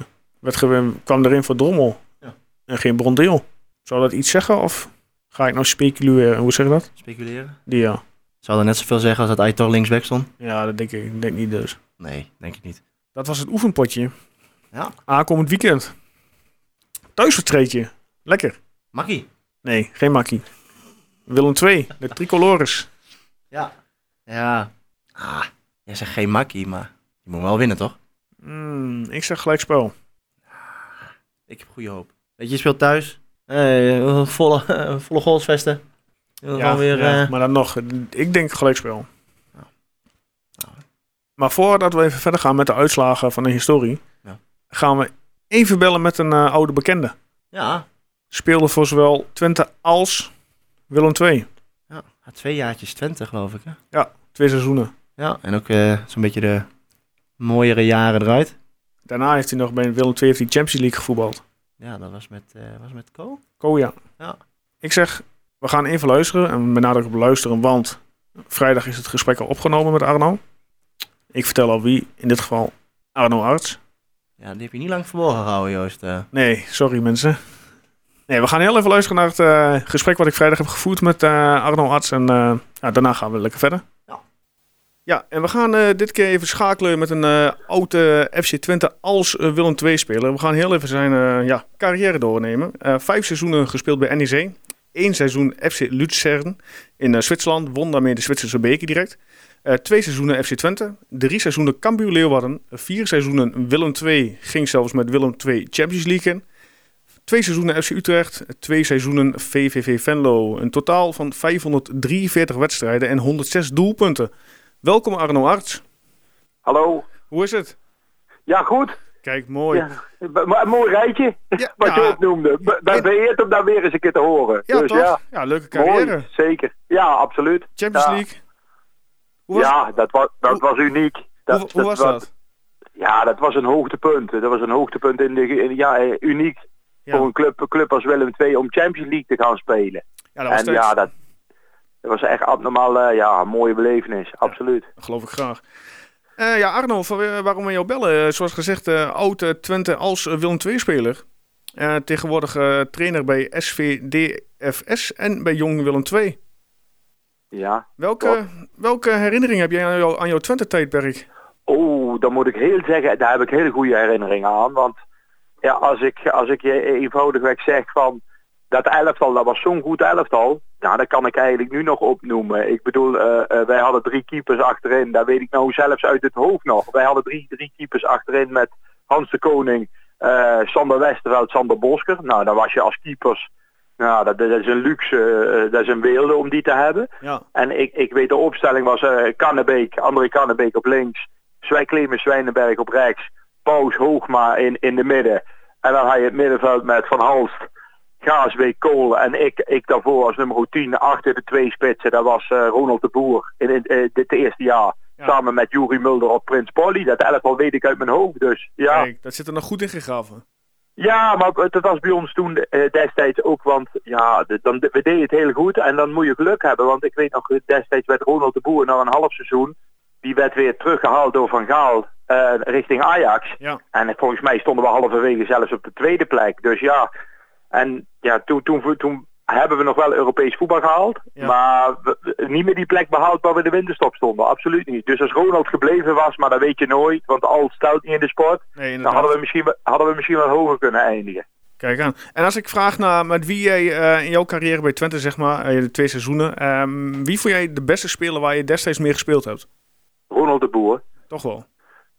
werd gewen- kwam erin voor Drommel. Ja. En geen Brondeel. Zou dat iets zeggen of ga ik nou speculeren? Hoe zeg je dat? Speculeren. Die ja. Zou er net zoveel zeggen als dat Aitor linksback stond? Ja, dat denk ik, ik denk niet dus. Nee, denk ik niet. Dat was het oefenpotje. Ja. Aankomend weekend. Thuisvertreedje. Lekker. Makkie. Nee, geen makkie. Willem 2, de *laughs* tricolores. Ja. Ja. Ah, jij zegt geen makkie, maar je moet wel winnen, toch? Hmm, ik zeg gelijkspel. Ik heb goede hoop. Weet je, je speelt thuis. Eh, volle, volle goalsvesten. Ja, weer... ja, eh, maar dan nog, ik denk gelijkspel. Ja. Nou. Maar voordat we even verder gaan met de uitslagen van de historie, Ja. gaan we even bellen met een eh, oude bekende. ja. Speelde voor zowel Twente als Willem II. ja. Twee jaartjes Twente, geloof ik, hè? Twee seizoenen. Ja. En ook eh, zo'n beetje de mooiere jaren eruit. Daarna heeft hij nog bij Willem II heeft hij Champions League gevoetbald. Ja, dat was met, eh was met Co. Koja. Ja. Ik zeg, we gaan even luisteren. En benadruk op luisteren, want vrijdag is het gesprek al opgenomen met Arno. Ik vertel al wie, in dit geval Arno Arts. Ja, die heb je niet lang verborgen gehouden, Joost. eh. Nee, sorry mensen. Nee, we gaan heel even luisteren naar het eh, gesprek wat ik vrijdag heb gevoerd met Arno Arts. En ja, daarna gaan we lekker verder. Ja, en we gaan eh, dit keer even schakelen met een eh, oude FC Twente als eh, Willem II-speler. We gaan heel even zijn ja, carrière doornemen. Vijf seizoenen gespeeld bij NEC. Eén seizoen FC Luzern in Zwitserland. Won daarmee de Zwitserse beker direct. Twee seizoenen FC Twente. Drie seizoenen Cambuur Leeuwarden. Vier seizoenen Willem II. Ging zelfs met Willem II Champions League in. Twee seizoenen FC Utrecht. Twee seizoenen VVV Venlo. Een totaal van 543 wedstrijden en 106 doelpunten. Welkom Arno Arts. Hallo. Hoe is het? Ja, goed. Kijk, mooi. Ja. Een mooi rijtje, Ja, *laughs* wat je opnoemde. Ben beëerd om daar weer eens een keer te horen. Ja, dus toch? ja, Ja, leuke carrière. mooi, zeker. Ja, absoluut. Champions Ja. League. Hoe was, ja, dat was, dat hoe- was uniek. Dat, hoe, hoe was dat? Ja, dat was een hoogtepunt. Dat was een hoogtepunt in de, in, ja, eh, uniek voor een club, een club als Willem II om Champions League te gaan spelen. ja dat was en steeds. ja, dat, dat was echt abnormaal, eh, ja, een mooie belevenis. Absoluut. geloof ik graag. Eh, ja, Arno, voor, eh, waarom we jou bellen? Zoals gezegd, oud eh, Twente als Willem II-speler. Tegenwoordig trainer bij SVDFS en bij Jong Willem II. Ja. Welke, welke herinnering heb jij aan, jou, aan jouw Twente-tijdperk? Oh, dan moet ik heel zeggen, daar heb ik hele goede herinneringen aan. Want ja, als ik, als ik je eenvoudigweg zeg van dat elftal, dat was zo'n goed elftal. Nou, dat kan ik eigenlijk nu nog opnoemen. Ik bedoel, eh, eh, wij hadden drie keepers achterin. Dat weet ik nou zelfs uit het hoofd nog. Wij hadden drie, drie keepers achterin met Hans de Koning, eh, Sander Westerveld, Sander Bosker. Nou, dan was je als keepers... Nou, dat, dat is een luxe, dat is een weelde om die te hebben. Ja, En ik, ik weet de opstelling was Kannebeek, André Kannebeek op links, Zwij Clemens Zwijnenberg op rechts, Paus Hoogma in, in de midden. En dan had je het middenveld met Van Halst, Gaasbeek, Kool en ik, ik daarvoor als nummer 10 achter de twee spitsen. Dat was eh, Ronald de Boer in, in eh, dit eerste jaar. Ja. Samen met Juri Mulder op Prins Polly. Dat elftal weet ik uit mijn hoofd. Dus ja. kijk, dat zit er nog goed in gegraven. Ja, maar het was bij ons toen eh, destijds ook, want ja, de- dan, we deden het heel goed en dan moet je geluk hebben. Want ik weet nog, destijds werd Ronald de Boer na een half seizoen, die werd weer teruggehaald door Van Gaal eh, richting Ajax. Ja, En volgens mij stonden we halverwege zelfs op de tweede plek. Dus ja, en ja, toen, toen, toen hebben we nog wel Europees voetbal gehaald. Ja. Maar we- niet meer die plek behaald waar we de winterstop stonden. Absoluut niet. Dus als Ronald gebleven was, maar dat weet je nooit, want al stelt niet in de sport. nee, Dan hadden we misschien, wel- hadden we misschien wel hoger kunnen eindigen. Kijk aan. En als ik vraag naar met wie jij eh, in jouw carrière bij Twente, zeg maar, eh, de twee seizoenen, ehm, wie vond jij de beste speler waar je destijds mee gespeeld hebt? Ronald de Boer. Toch wel.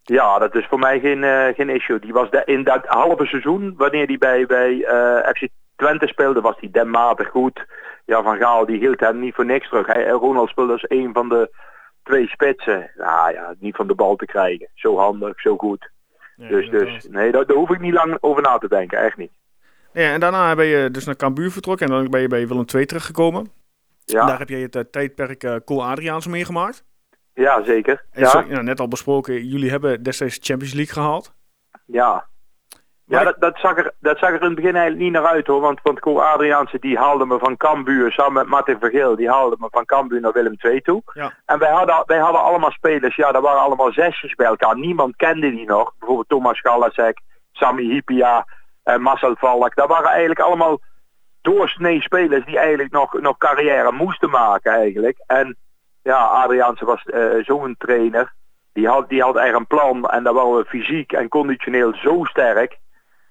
Ja, dat is voor mij geen, eh, geen issue. Die was de, in dat halve seizoen, wanneer hij bij, bij eh, FC Twente speelde, was hij dermate goed. Ja, Van Gaal die hield hem niet voor niks terug. Hij, Ronald speelde als een van de twee spitsen. Nou ja, niet van de bal te krijgen. Zo handig, zo goed. Dus, inderdaad. dus nee, daar, daar hoef ik niet lang over na te denken. Echt niet. Ja, en daarna ben je dus naar Cambuur vertrokken en dan ben je bij Willem II terechtgekomen. Ja, Daar heb je het eh, tijdperk Cole Adriaans meegemaakt. Ja zeker. Ja, ja, net al besproken, jullie hebben destijds Champions League gehaald. ja. Ja, dat, dat, zag er, dat zag er in het begin eigenlijk niet naar uit hoor. Want, want Cole Adriaanse die haalde me van Cambuur samen met Martin Vergeel. Die haalde me van Cambuur naar Willem II toe. Ja. En wij hadden, wij hadden allemaal spelers, ja, dat waren allemaal zesjes bij elkaar. Niemand kende die nog. Bijvoorbeeld Thomas Galasek, Sami Hipia, en Marcel Valk. Dat waren eigenlijk allemaal doorsnee spelers die eigenlijk nog, nog carrière moesten maken eigenlijk. En ja, Adriaanse was eh, zo'n trainer. Die had, die had echt een plan en daar waren we fysiek en conditioneel zo sterk.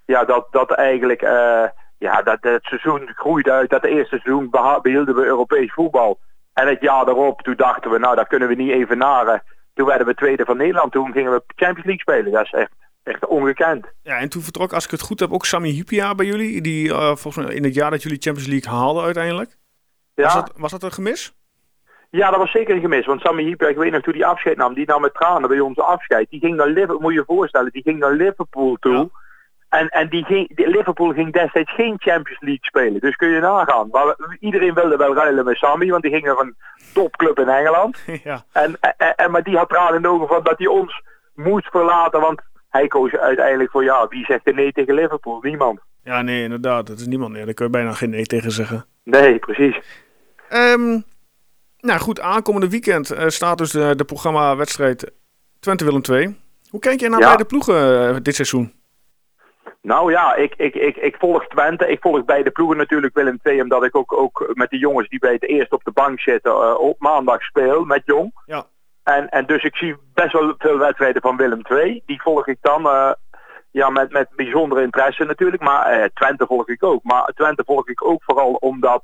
Ja, dat, dat eigenlijk eh, ja, dat, het seizoen groeide uit. Dat eerste seizoen behielden we Europees voetbal. En het jaar daarop, toen dachten we, nou, dat kunnen we niet even naren. Toen werden we tweede van Nederland. Toen gingen we Champions League spelen. Dat is echt, echt ongekend. Ja, en toen vertrok, als ik het goed heb, ook Sami Hipia bij jullie. Die eh, volgens mij in het jaar dat jullie Champions League haalden uiteindelijk. Was, Ja, dat, was dat een gemis? Ja dat was zeker een gemis. Want Sammy Hyper, ik weet nog toen die afscheid nam, die nam met tranen bij ons afscheid. Die ging naar Liverpool, moet je je voorstellen, die ging naar Liverpool toe. Ja. En, en die ging, die- Liverpool ging destijds geen Champions League spelen. Dus kun je nagaan. Maar we- iedereen wilde wel ruilen met Sammy, want die ging naar een topclub in Engeland. *laughs* ja. En, en, en- maar die had tranen in de ogen van dat hij ons moest verlaten. Want hij koos uiteindelijk voor ja, wie zegt er nee tegen Liverpool? Niemand. ja, nee, inderdaad. Dat is niemand meer. Daar kun je bijna geen nee tegen zeggen. Nee, precies. Ehm, nou goed, aankomende weekend eh, staat dus de, de programma-wedstrijd Twente-Willem 2. Hoe kijk jij naar Ja. beide ploegen eh, dit seizoen? Nou ja, ik, ik, ik, ik volg Twente. Ik volg beide ploegen natuurlijk Willem II. Omdat ik ook, ook met de jongens die bij het eerst op de bank zitten eh, op maandag speel met Jong. Ja. En, en dus ik zie best wel veel wedstrijden van Willem II. Die volg ik dan ja, met, met bijzondere interesse natuurlijk. Maar Twente volg ik ook. Maar Twente volg ik ook vooral omdat,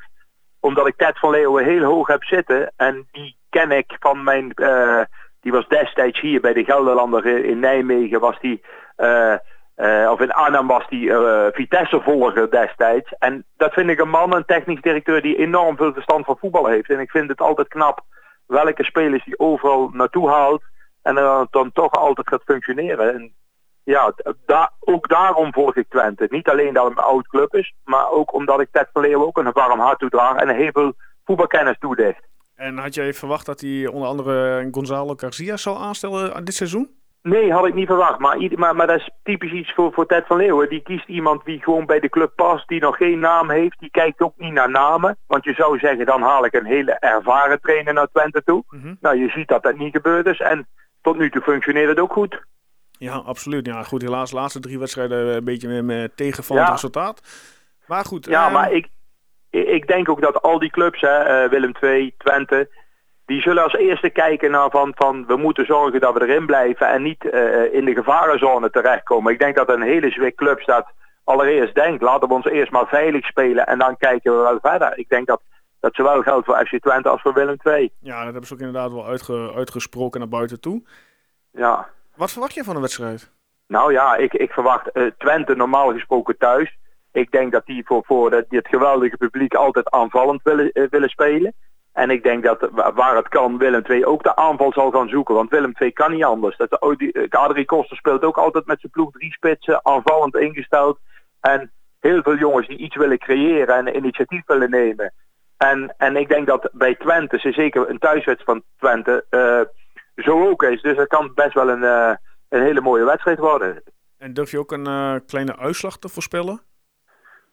omdat ik Ted van Leeuwen heel hoog heb zitten. En die ken ik van mijn... eh, die was destijds hier bij de Gelderlander in Nijmegen. Was die... eh, eh, of in Arnhem was die eh, Vitesse volger destijds. En dat vind ik een man, een technisch directeur die enorm veel verstand van voetbal heeft. En ik vind het altijd knap welke spelers die overal naartoe haalt. En dan, dan toch altijd gaat functioneren. En ja, da ook daarom volg ik Twente. Niet alleen dat het een oud club is, maar ook omdat ik Ted van Leeuwen ook een warm hart toedraag en heel veel voetbalkennis toedicht. En had jij verwacht dat hij onder andere Gonzalo Garcia zou aanstellen dit seizoen? Nee, had ik niet verwacht. Maar, maar dat is typisch iets voor, voor Ted van Leeuwen. Die kiest iemand die gewoon bij de club past, die nog geen naam heeft. Die kijkt ook niet naar namen. Want je zou zeggen, dan haal ik een hele ervaren trainer naar Twente toe. Mhm. Nou, je ziet dat dat niet gebeurd is. En tot nu toe functioneert het ook goed. Ja, absoluut. Ja, goed, helaas de laatste drie wedstrijden een beetje met, tegenvallend Ja. resultaat. Maar goed. Ja, ehm, maar ik, ik denk ook dat al die clubs, hè, eh, Willem II, Twente, die zullen als eerste kijken naar van, van we moeten zorgen dat we erin blijven en niet eh, in de gevarenzone terechtkomen. Ik denk dat een hele zwik club staat allereerst denkt, laten we ons eerst maar veilig spelen en dan kijken we wel verder. Ik denk dat dat zowel geldt voor FC Twente als voor Willem II. Ja, dat hebben ze ook inderdaad wel uitge- uitgesproken naar buiten toe. Ja. Wat verwacht je van de wedstrijd? Nou ja, ik, ik verwacht eh, Twente normaal gesproken thuis. Ik denk dat die voor, voor het, dit geweldige publiek altijd aanvallend willen, eh, willen spelen. En ik denk dat wa- waar het kan Willem II ook de aanval zal gaan zoeken. Want Willem II kan niet anders. Dat de, oh, eh, Adrie Koster speelt ook altijd met zijn ploeg drie spitsen, aanvallend ingesteld. En heel veel jongens die iets willen creëren en initiatief willen nemen. En, en ik denk dat bij Twente, ze zeker een thuiswedstrijd van Twente, eh, zo ook is. Dus het kan best wel een, eh, een hele mooie wedstrijd worden. En durf je ook een eh, kleine uitslag te voorspellen?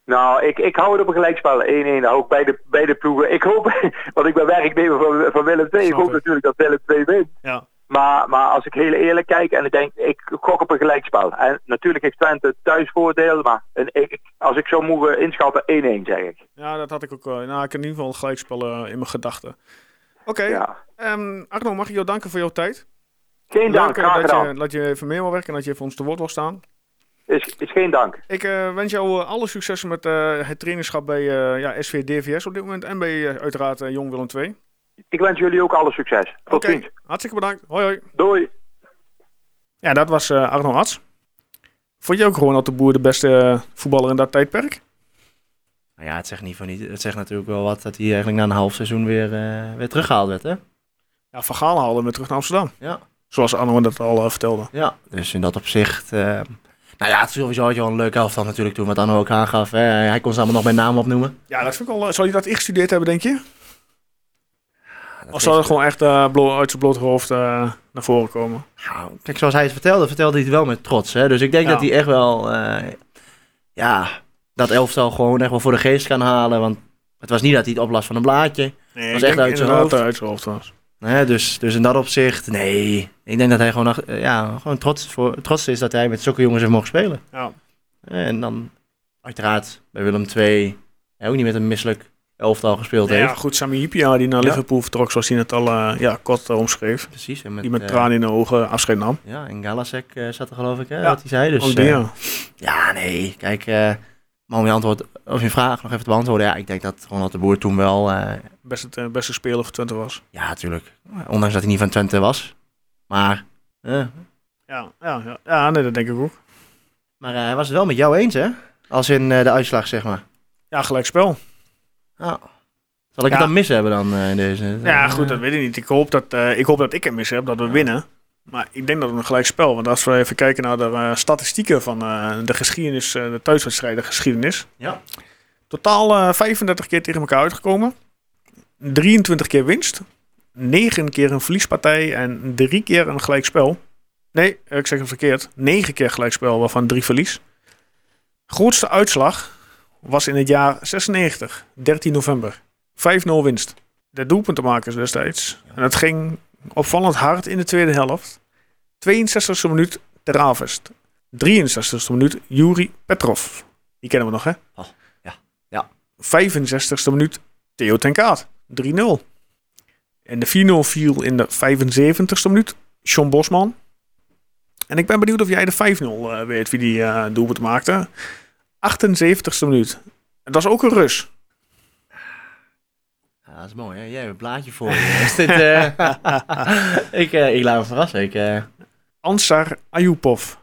Nou, ik, ik hou het op een gelijkspel. 1-1 hou ik bij de, bij de ploegen. Ik hoop, *laughs* want ik ben werknemer van, van Willem II. Ik hoop natuurlijk dat Willem II wint. Ja. Maar, maar als ik heel eerlijk kijk en ik denk, ik gok op een gelijkspel. En natuurlijk heeft Twente thuisvoordeel, maar een, ik, als ik zo moet inschatten, 1-1 zeg ik. Ja, dat had ik ook wel. Nou, ik heb in ieder geval een gelijkspel eh, in mijn gedachten. Oké. Ja. ehm, Arno, mag ik jou danken voor jouw tijd? Geen dank, Leuk, eh, dat gedaan. je, dat je even mee wil werken en dat je even ons te woord wil staan. Is, is geen dank. Ik eh, wens jou eh, alle succes met het trainerschap bij eh, ja, SV DVS op dit moment. En bij uiteraard Jong Willem II. Ik wens jullie ook alle succes. Tot Oké, ziens. hartstikke bedankt. Hoi hoi. Doei. Ja, dat was Arno Arts. Vond je ook gewoon dat de boer de beste voetballer in dat tijdperk? Nou ja, het zegt, niet van niet, het zegt natuurlijk wel wat dat hij eigenlijk na een half seizoen weer, eh, weer teruggehaald werd. Hè? Ja, Van Gaal haalde hem weer terug naar Amsterdam. Ja. Zoals Arno dat al eh, vertelde. Ja, dus in dat opzicht. eh, nou ja, het is sowieso had je wel een leuke elftal natuurlijk toen, wat Anno ook aangaf. Hè? Hij kon ze allemaal nog bij naam opnoemen. Ja, dat vind ik wel... eh, Zou hij dat ingestudeerd hebben, denk je? Dat Of zou het gewoon echt blo- uit zijn blote hoofd naar voren komen? Nou, kijk, zoals hij het vertelde, vertelde hij het wel met trots. Hè? Dus ik denk Ja. dat hij echt wel, ja, dat elftal gewoon echt wel voor de geest kan halen. Want het was niet dat hij het oplast van een blaadje. Nee, Was ik echt uit zijn hoofd. uit zijn hoofd was. Hè? Dus, dus in dat opzicht, nee. Ik denk dat hij gewoon, eh, ja, gewoon trots, voor, trots is dat hij met zulke jongens heeft mogen spelen. Ja. En dan uiteraard bij Willem II ook niet met een misselijk elftal gespeeld heeft. ja, goed, Sami Hipia die naar Ja. Liverpool vertrok, zoals hij het al eh, ja, kort eh, omschreef. Precies. En met, Die met tranen in de ogen afscheid nam. Ja, en Galasek zat er geloof ik, hè, Ja, wat hij zei. Dus, ja. Ja, nee. Kijk, maar om je, antwoord, of je vraag nog even te beantwoorden. Ja, ik denk dat Ronald de Boer toen wel... eh, Best, eh, beste speler voor Twente was. ja, natuurlijk. Ondanks dat hij niet van Twente was. Maar, eh, Ja, ja, ja. ja nee, dat denk ik ook. maar hij was het wel met jou eens, hè? Als in de uitslag, zeg maar. Ja, gelijk spel. Ja. Zal ik Ja. het dan mis hebben dan in deze? Ja, goed, dat weet ik niet. Ik hoop dat, ik, hoop dat ik het mis heb, dat we winnen. Maar ik denk dat het een gelijk spel. Want als we even kijken naar de eh, statistieken van eh, de geschiedenis, eh, de thuiswedstrijden geschiedenis. Ja. Totaal eh, 35 keer tegen elkaar uitgekomen. 23 keer winst. 9 keer een verliespartij en 3 keer een gelijkspel. Nee, ik zeg het verkeerd. 9 keer gelijkspel, waarvan 3 verlies. Grootste uitslag was in het jaar 96, 13 november. 5-0 winst. De doelpuntenmakers destijds. En het ging opvallend hard in de tweede helft. 62e minuut Teravest. 63e minuut Yuri Petrov. Die kennen we nog, hè? Oh, ja. Ja. 65e minuut Theo ten Kaat. 3-0. En de 4-0 viel in de 75ste minuut. John Bosman. En ik ben benieuwd of jij de 5-0 eh, weet wie die eh doelpunt maakte. 78ste minuut. En dat was ook een rus. Dat is mooi, hè? Jij hebt een plaatje voor je. Is dit, eh, *laughs* ik, eh, ik laat me verrassen. Ik, eh, Ansar Ayupov.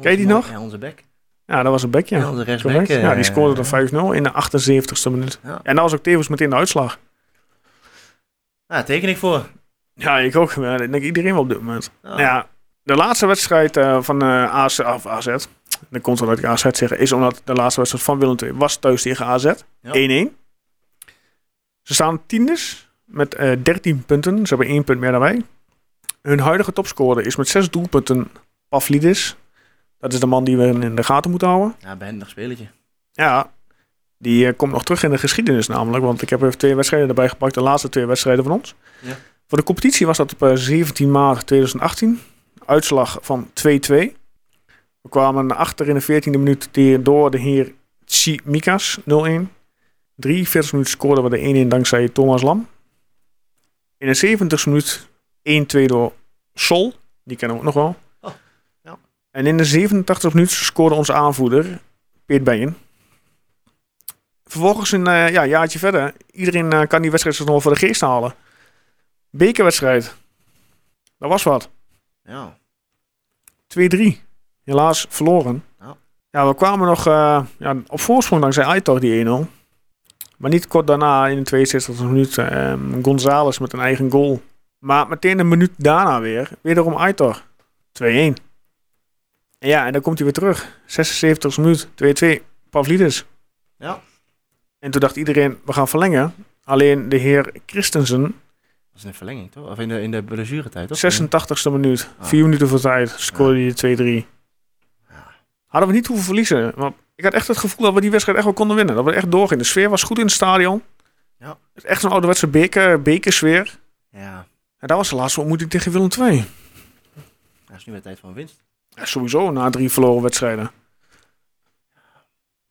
Ken je die nog? Ja, onze bek. Ja, dat was een bekje. Ja. Correct. Ja, die scoorde dan 5-0 in de 78ste minuut. Ja. En dat was ook tevens meteen de uitslag. Ja, teken ik voor. Ja, ik ook. Dat denk iedereen wel op dit moment. Ja. Nou ja, de laatste wedstrijd van AZ, of AZ, komt wel dat ik AZ zeggen, is omdat de laatste wedstrijd van Willem II was thuis tegen AZ. 1-1. Ze staan tieners met eh 13 punten. Ze hebben één punt meer dan wij. Hun huidige topscorer is met zes doelpunten Pavlidis. Dat is de man die we in de gaten moeten houden. Ja, behendig spelertje. Ja, die eh, komt nog terug in de geschiedenis namelijk. Want ik heb even twee wedstrijden erbij gepakt. De laatste twee wedstrijden van ons. Ja. Voor de competitie was dat op eh, 17 maart 2018. Uitslag van 2-2. We kwamen achter in de 14e minuut door de heer Tsimikas 0-1. 43 minuten scoorden we de 1-1 dankzij Thomas Lam. In de 70 minuut 1-2 door Sol. Die kennen we ook nog wel. Oh, ja. En in de 87 minuut scoorde onze aanvoerder Peet Benjen. Vervolgens een eh, ja, jaartje verder. Iedereen eh, kan die wedstrijd nog wel voor de geest halen. Bekerwedstrijd. Dat was wat. 2-3. Ja. Helaas verloren. Ja. Ja, we kwamen nog eh, ja, op voorsprong dankzij Aitor die 1-0. Maar niet kort daarna in de 62e minuut eh, González met een eigen goal. Maar meteen een minuut daarna weer. Wederom Aitor. 2-1. En ja, en dan komt hij weer terug. 76e minuut. 2-2. Pavlidis. Ja. En toen dacht iedereen, we gaan verlengen. Alleen de heer Christensen, Dat is een verlenging, toch? Of in de, in de blessuretijd, toch? 86e minuut, Ah. vier minuten voor tijd, scoorde hij de 2-3. Hadden we niet hoeven verliezen. Want ik had echt het gevoel dat we die wedstrijd echt wel konden winnen. Dat we echt doorgingen. De sfeer was goed in het stadion. Ja. Het is echt zo'n ouderwetse beker, bekersfeer. Ja, En dat was de laatste ontmoeting tegen Willem II. dat is nu weer tijd een winst. Ja, sowieso na drie verloren wedstrijden.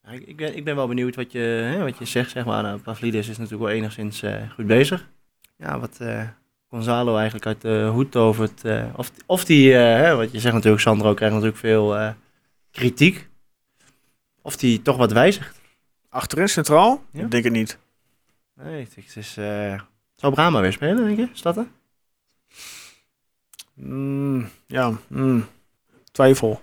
Ja, ik, ben, ik ben wel benieuwd wat je, hè, wat je zegt, zeg maar. Nou, Pavlidis is natuurlijk wel enigszins eh, goed bezig. Ja, wat eh, Gonzalo eigenlijk uit de hoed tovert. eh, of, of die, eh, hè, wat je zegt natuurlijk, Sandro krijgt natuurlijk veel eh, kritiek. Of die toch wat wijzigt. Achterin centraal? Ja. Ik denk het niet. Nee, het is... zal Brahma weer spelen, denk je? Is dat er? Mm, ja, mm, twijfel.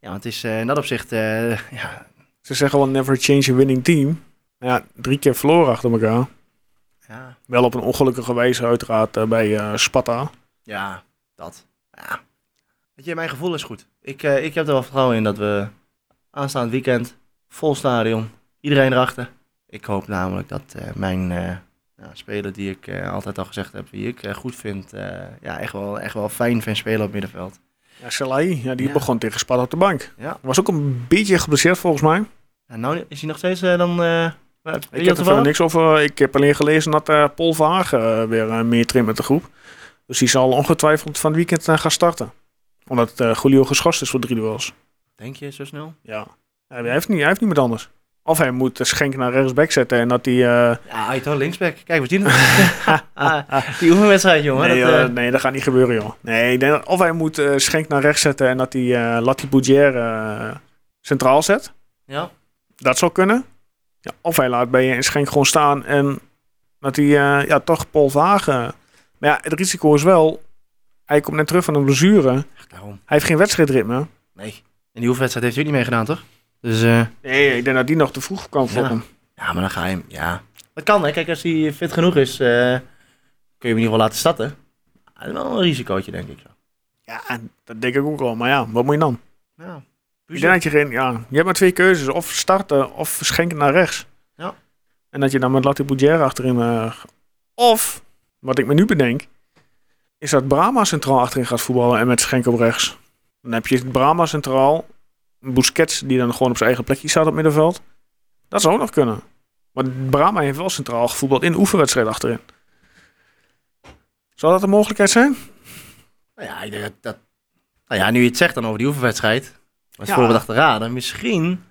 Ja, want het is eh, in dat opzicht... eh, *laughs* ja, Ze zeggen wel never change a winning team. Ja, drie keer verloren achter elkaar. ja, Wel op een ongelukkige wijze uiteraard bij Sparta. Ja, dat. Ja. Weet je, mijn gevoel is goed. Ik, ik heb er wel vertrouwen in dat we aanstaand weekend, vol stadion, iedereen erachter. Ik hoop namelijk dat eh, mijn eh, ja, speler die ik eh, altijd al gezegd heb, wie ik goed vind, ja, echt wel, echt wel fijn vind spelen op middenveld. Ja, Salai, ja, die Ja. begon tegen Sparta op de bank. Ja. Was ook een beetje geblesseerd volgens mij. En nou is hij nog steeds dan... Ik heb er verder niks over. Ik heb alleen gelezen dat Paul Verhagen eh, weer meer met de groep. Dus die zal ongetwijfeld van het weekend gaan starten. Omdat Julio geschorst is voor drie duels. Denk je zo snel? Ja. Hij, heeft niet, hij heeft niet meer anders. Of hij moet Schenk naar rechtsback zetten en dat hij... eh, Ja, Aitor linksback. Kijk, we zien het. *laughs* *laughs* die oefenwedstrijd, jongen. nee, dat, eh, nee, dat gaat niet gebeuren, joh. Nee, ik denk dat of hij moet eh, Schenk naar rechts zetten en dat hij uh, Lati Boudier uh, centraal zet. ja. Dat zou kunnen. Ja, of hij laat bij en Schenk gewoon staan en dat hij uh, ja, toch Paul Vagen... Maar ja, het risico is wel... Hij komt net terug van een blessure. Daarom. Hij heeft geen wedstrijdritme. Nee. In die oefenwedstrijd heeft hij ook niet meegedaan, toch? Dus, uh, nee, ik denk dat die nog te vroeg kwam voor ja. hem. Ja, maar dan ga je hem... Ja. Dat kan, hè. Kijk, als hij fit genoeg is, uh, kun je hem in ieder geval laten starten. Dat is wel een risicootje, denk ik. Ja, dat denk ik ook wel. Maar ja, wat moet je dan? Ja. Ik denk dat je geen... Ja, je hebt maar twee keuzes. Of starten of schenken naar rechts. Ja. En dat je dan met Lati Boudier achterin... Uh, of, wat ik me nu bedenk... Is dat Brahma centraal achterin gaat voetballen en met Schenk op rechts. Dan heb je Brahma centraal... Busquets die dan gewoon op zijn eigen plekje staat op middenveld. Dat zou ook nog kunnen. Maar Brahma heeft wel centraal gevoetbald in de oefenwedstrijd achterin. Zou dat een mogelijkheid zijn? Nou ja, ik denk dat, dat... Nou ja, nu je het zegt dan over die oefenwedstrijd. Was ja. te raden. Misschien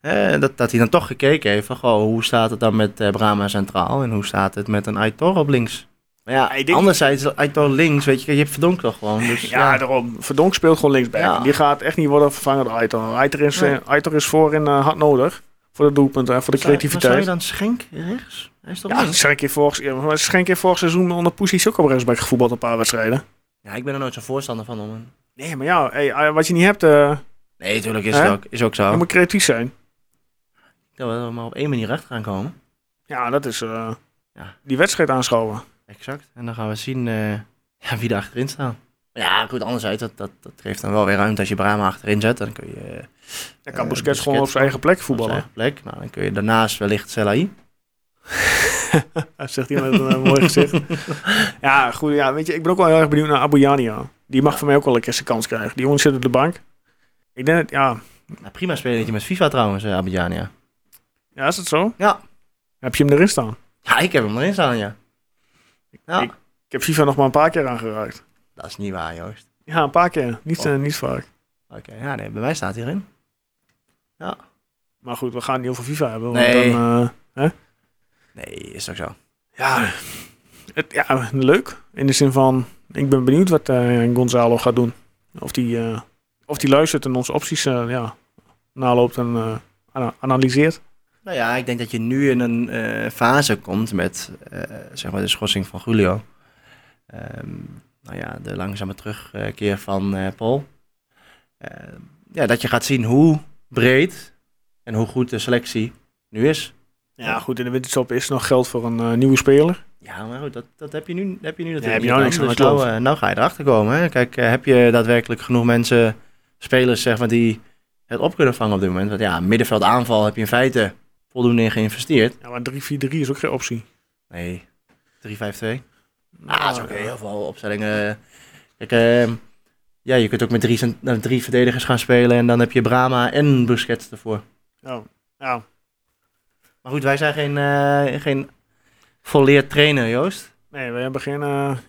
hè, dat, dat hij dan toch gekeken heeft van... Goh, hoe staat het dan met uh, Brahma centraal? En hoe staat het met een Aitor op links? Maar ja, denk- anderzijds, uit door links, weet je, je hebt Verdonk toch gewoon. Dus, Ja, daarom. Verdonk speelt gewoon linksback. Ja. Die gaat echt niet worden vervangen door Aitor. Aitor is, Nee. eh, Aitor is voorin eh, hard nodig. Voor de doelpunten en voor de Zou- maar Zou je creativiteit. dan Schenk rechts? Hij is toch Ja, links? Schenk heeft vorig, ja, maar Schenk heeft vorig seizoen onder Poesies ook op rechtsback gevoetbald een paar wedstrijden. Ja, ik ben er nooit zo'n voorstander van. Om een... Nee, maar ja, hey, eh, wat je niet hebt, eh Nee, tuurlijk is het ook, is ook zo. je moet creatief zijn. Dat we maar op één manier recht gaan komen. Ja, dat is eh, Ja. die wedstrijd aanschouwen. Exact. En dan gaan we zien eh, *laughs* ja, wie er achterin staat. Ja, goed, anderzijds, dat, dat, dat geeft dan wel weer ruimte als je Brahma achterin zet. Dan kun je eh, Dan kan Eh, Busquets gewoon op zijn eigen plek op voetballen. zijn eigen plek. Nou, dan kun je daarnaast wellicht Selahi. *laughs* Dat zegt hij met een eh, mooi gezicht. *laughs* ja, goed. Ja, weet je, ik ben ook wel heel erg benieuwd naar Abuyania. Die mag voor mij ook wel een keer zijn kans krijgen. Die jongen zit op de bank. Ik denk dat, ja, Nou, prima spelertje met FIFA trouwens, uh, Abidjania. ja, is het zo? Ja. Heb je hem erin staan? Ja, ik heb hem erin staan, ja. Ja, Ik- Ik heb FIFA nog maar een paar keer aangeraakt. dat is niet waar, Joost. Ja, een paar keer. Niet, Oh. eh, niet vaak. Oké, ja, nee, bij mij staat hij erin. Maar goed, we gaan het niet over FIFA hebben. Want Nee. dan, eh, Nee, is ook zo. ja, het, ja, leuk. In de zin van, ik ben benieuwd wat eh, Gonzalo gaat doen. Of die, of die luistert en onze opties ja, naloopt en ana- analyseert. Nou ja, ik denk dat je nu in een eh, fase komt met eh, zeg maar de schorsing van Julio. Ehm, nou ja, de langzame terugkeer van eh, Paul. Ehm, ja, dat je gaat zien hoe breed en hoe goed de selectie nu is. Ja, goed, in de winterstop is nog geld voor een nieuwe speler. Ja, maar goed, dat, dat heb je nu, heb je nu natuurlijk heb je nou niks aan, Dus nou, nou ga je erachter komen. Hè? Kijk, heb je daadwerkelijk genoeg mensen, spelers zeg maar, die het op kunnen vangen op dit moment? Want ja, middenveld aanval heb je in feite voldoende in geïnvesteerd. Ja, maar 3-4-3 is ook geen optie. Nee, 3-5-2. Ah, dat is ook heel veel opstellingen. Kijk, ehm, ja, je kunt ook met drie, nou, drie verdedigers gaan spelen en dan heb je Brahma en Busquets ervoor. Ja, ja. Maar goed, wij zijn geen, eh geen volleerd trainer, Joost. Nee, we hebben geen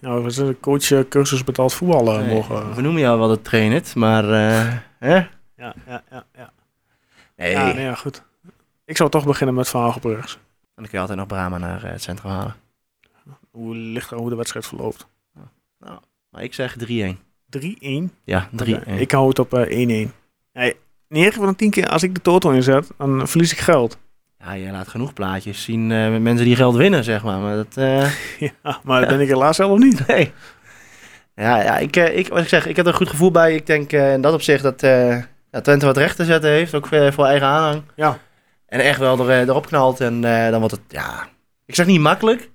ja, we zijn een coach eh, cursus betaald voetballen Nee, mogen. We noemen jou wel de trainer, maar hè? Ja, ja, ja, ja. Nee, Ja, nee, ja, goed. Ik zou toch beginnen met Van Hagelbrugs. en dan kun je altijd nog Brahma naar eh, het centrum halen. Hoe ligt er hoe de wedstrijd verloopt? Maar ik zeg 3-1. 3-1. Ja, 3-1. Oké, Ik hou het op eh, 1-1. Hey, 9 van de 10 keer als ik de toto inzet, dan verlies ik geld. Ja, je laat genoeg plaatjes zien eh, met mensen die geld winnen, zeg maar. Maar dat, eh, *laughs* ja, maar dat ben ik helaas zelf niet. *laughs* nee. Ja, ja ik, eh, ik, wat ik zeg, ik heb er een goed gevoel bij. Ik denk eh, in dat opzicht dat eh, ja, Twente wat recht te zetten heeft, ook eh, voor eigen aanhang. Ja. En echt wel er, eh, erop knalt. En eh, dan wordt het, ja, ik zeg niet makkelijk.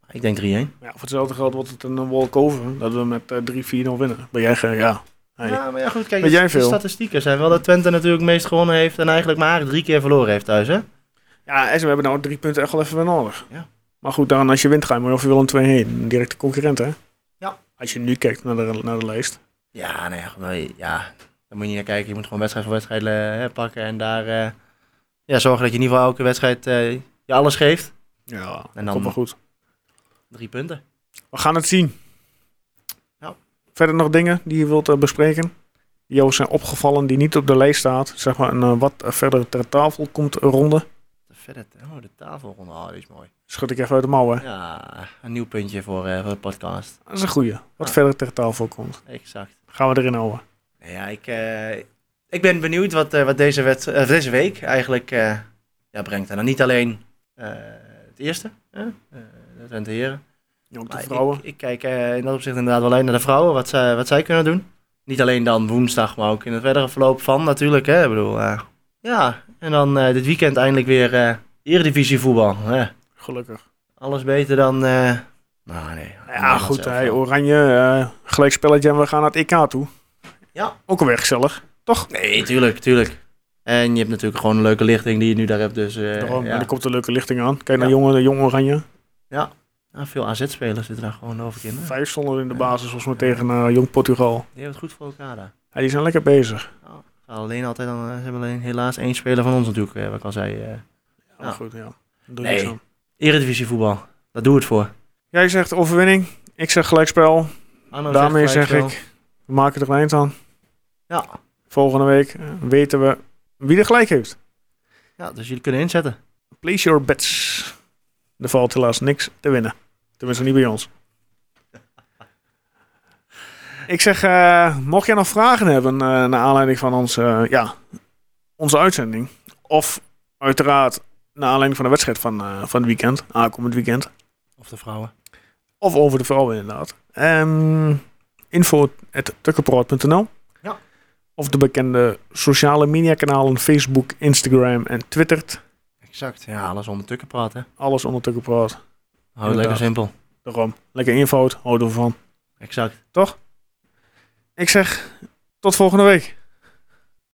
Maar ik denk 3-1. Ja, voor hetzelfde geld wordt het een walkover. Dat we met eh 3-4-0 winnen. Ben jij, ja. Hey. Ja, maar ja, goed, kijk, de, jij de veel? statistieken zijn wel dat Twente natuurlijk het meest gewonnen heeft en eigenlijk maar drie keer verloren heeft thuis, hè? Ja, en we hebben nou drie punten echt wel even weer nodig. Ja. Maar goed, dan als je wint ga je maar over Willem 2 heen. Een directe concurrent, hè? Ja. Als je nu kijkt naar de, naar de lijst. Ja, nee, ja, daar moet je niet naar kijken. Je moet gewoon wedstrijd voor wedstrijd eh, hè, pakken en daar eh, ja, zorgen dat je in ieder geval elke wedstrijd eh, je alles geeft. Ja, En dan- dat komt wel goed. Drie punten. We gaan het zien. Ja. Verder nog dingen die je wilt eh, bespreken? Die jou zijn opgevallen, die niet op de lijst staat. Zeg maar een eh, wat verder ter tafel komt ronde. Verder, oh, de tafelronde, oh, die is mooi. Schud ik even uit de mouwen. Ja, een nieuw puntje voor, voor de podcast. Dat is een goeie. Wat Ja. verder ter tafel komt. Exact. Gaan we erin houden. Ja, ik, ik ben benieuwd wat, eh, wat deze, wed- eh, deze week eigenlijk eh, ja, brengt. En dan niet alleen het eerste, hè? eh, de Heren. Ook de vrouwen. Ik, ik kijk in dat opzicht inderdaad wel alleen naar de vrouwen, wat, zij wat zij kunnen doen. Niet alleen dan woensdag, maar ook in het verdere verloop van natuurlijk. Hè? Ik bedoel, ja, en dan dit weekend eindelijk weer Eredivisie voetbal. Hè? Gelukkig. Alles beter dan... nou nee. Ja, Nederlands goed. Hey, oranje, gelijk spelletje en we gaan naar het EK toe. Ja. Ook alweer gezellig. Toch? Nee, tuurlijk, tuurlijk. En je hebt natuurlijk gewoon een leuke lichting die je nu daar hebt. Dus eh, Daarom, ja. en er komt een leuke lichting aan. Kijk naar Ja. jonge, de jonge oranje. Ja, veel AZ-spelers zitten daar gewoon over in. hè. Vijf stonden in de basis, volgens mij tegen eh, Jong Portugal. Die hebben het goed voor elkaar daar. Ja, die zijn lekker bezig. Alleen altijd dan, eh, ze hebben alleen helaas één speler van ons natuurlijk, wat ik al zei. eh. Ja, goed, ja. Doe Nee. aan. Eredivisie voetbal, daar doe het voor. Jij zegt overwinning. Ik zeg gelijkspel. Arno Daarmee zegt zeg ik, we maken er een eind aan. Ja. Volgende week weten we wie er gelijk heeft. ja, dus jullie kunnen inzetten. Place your bets. Er valt helaas niks te winnen. Tenminste, niet bij ons. *laughs* Ik zeg, eh, mocht jij nog vragen hebben eh, naar aanleiding van ons, eh, ja, onze uitzending. Of uiteraard naar aanleiding van de wedstrijd van, van het weekend, aankomend weekend. Of de vrouwen. Of over de vrouwen inderdaad. Um, info.tukkenproot.nl. Of de bekende sociale media kanalen Facebook, Instagram en Twitter. Exact. Ja, alles onder tukken praten. Alles onder Tukkenproot. Hou het lekker simpel. Daarom. Lekker eenvoud, houden we van. Exact. Ik zeg, tot volgende week.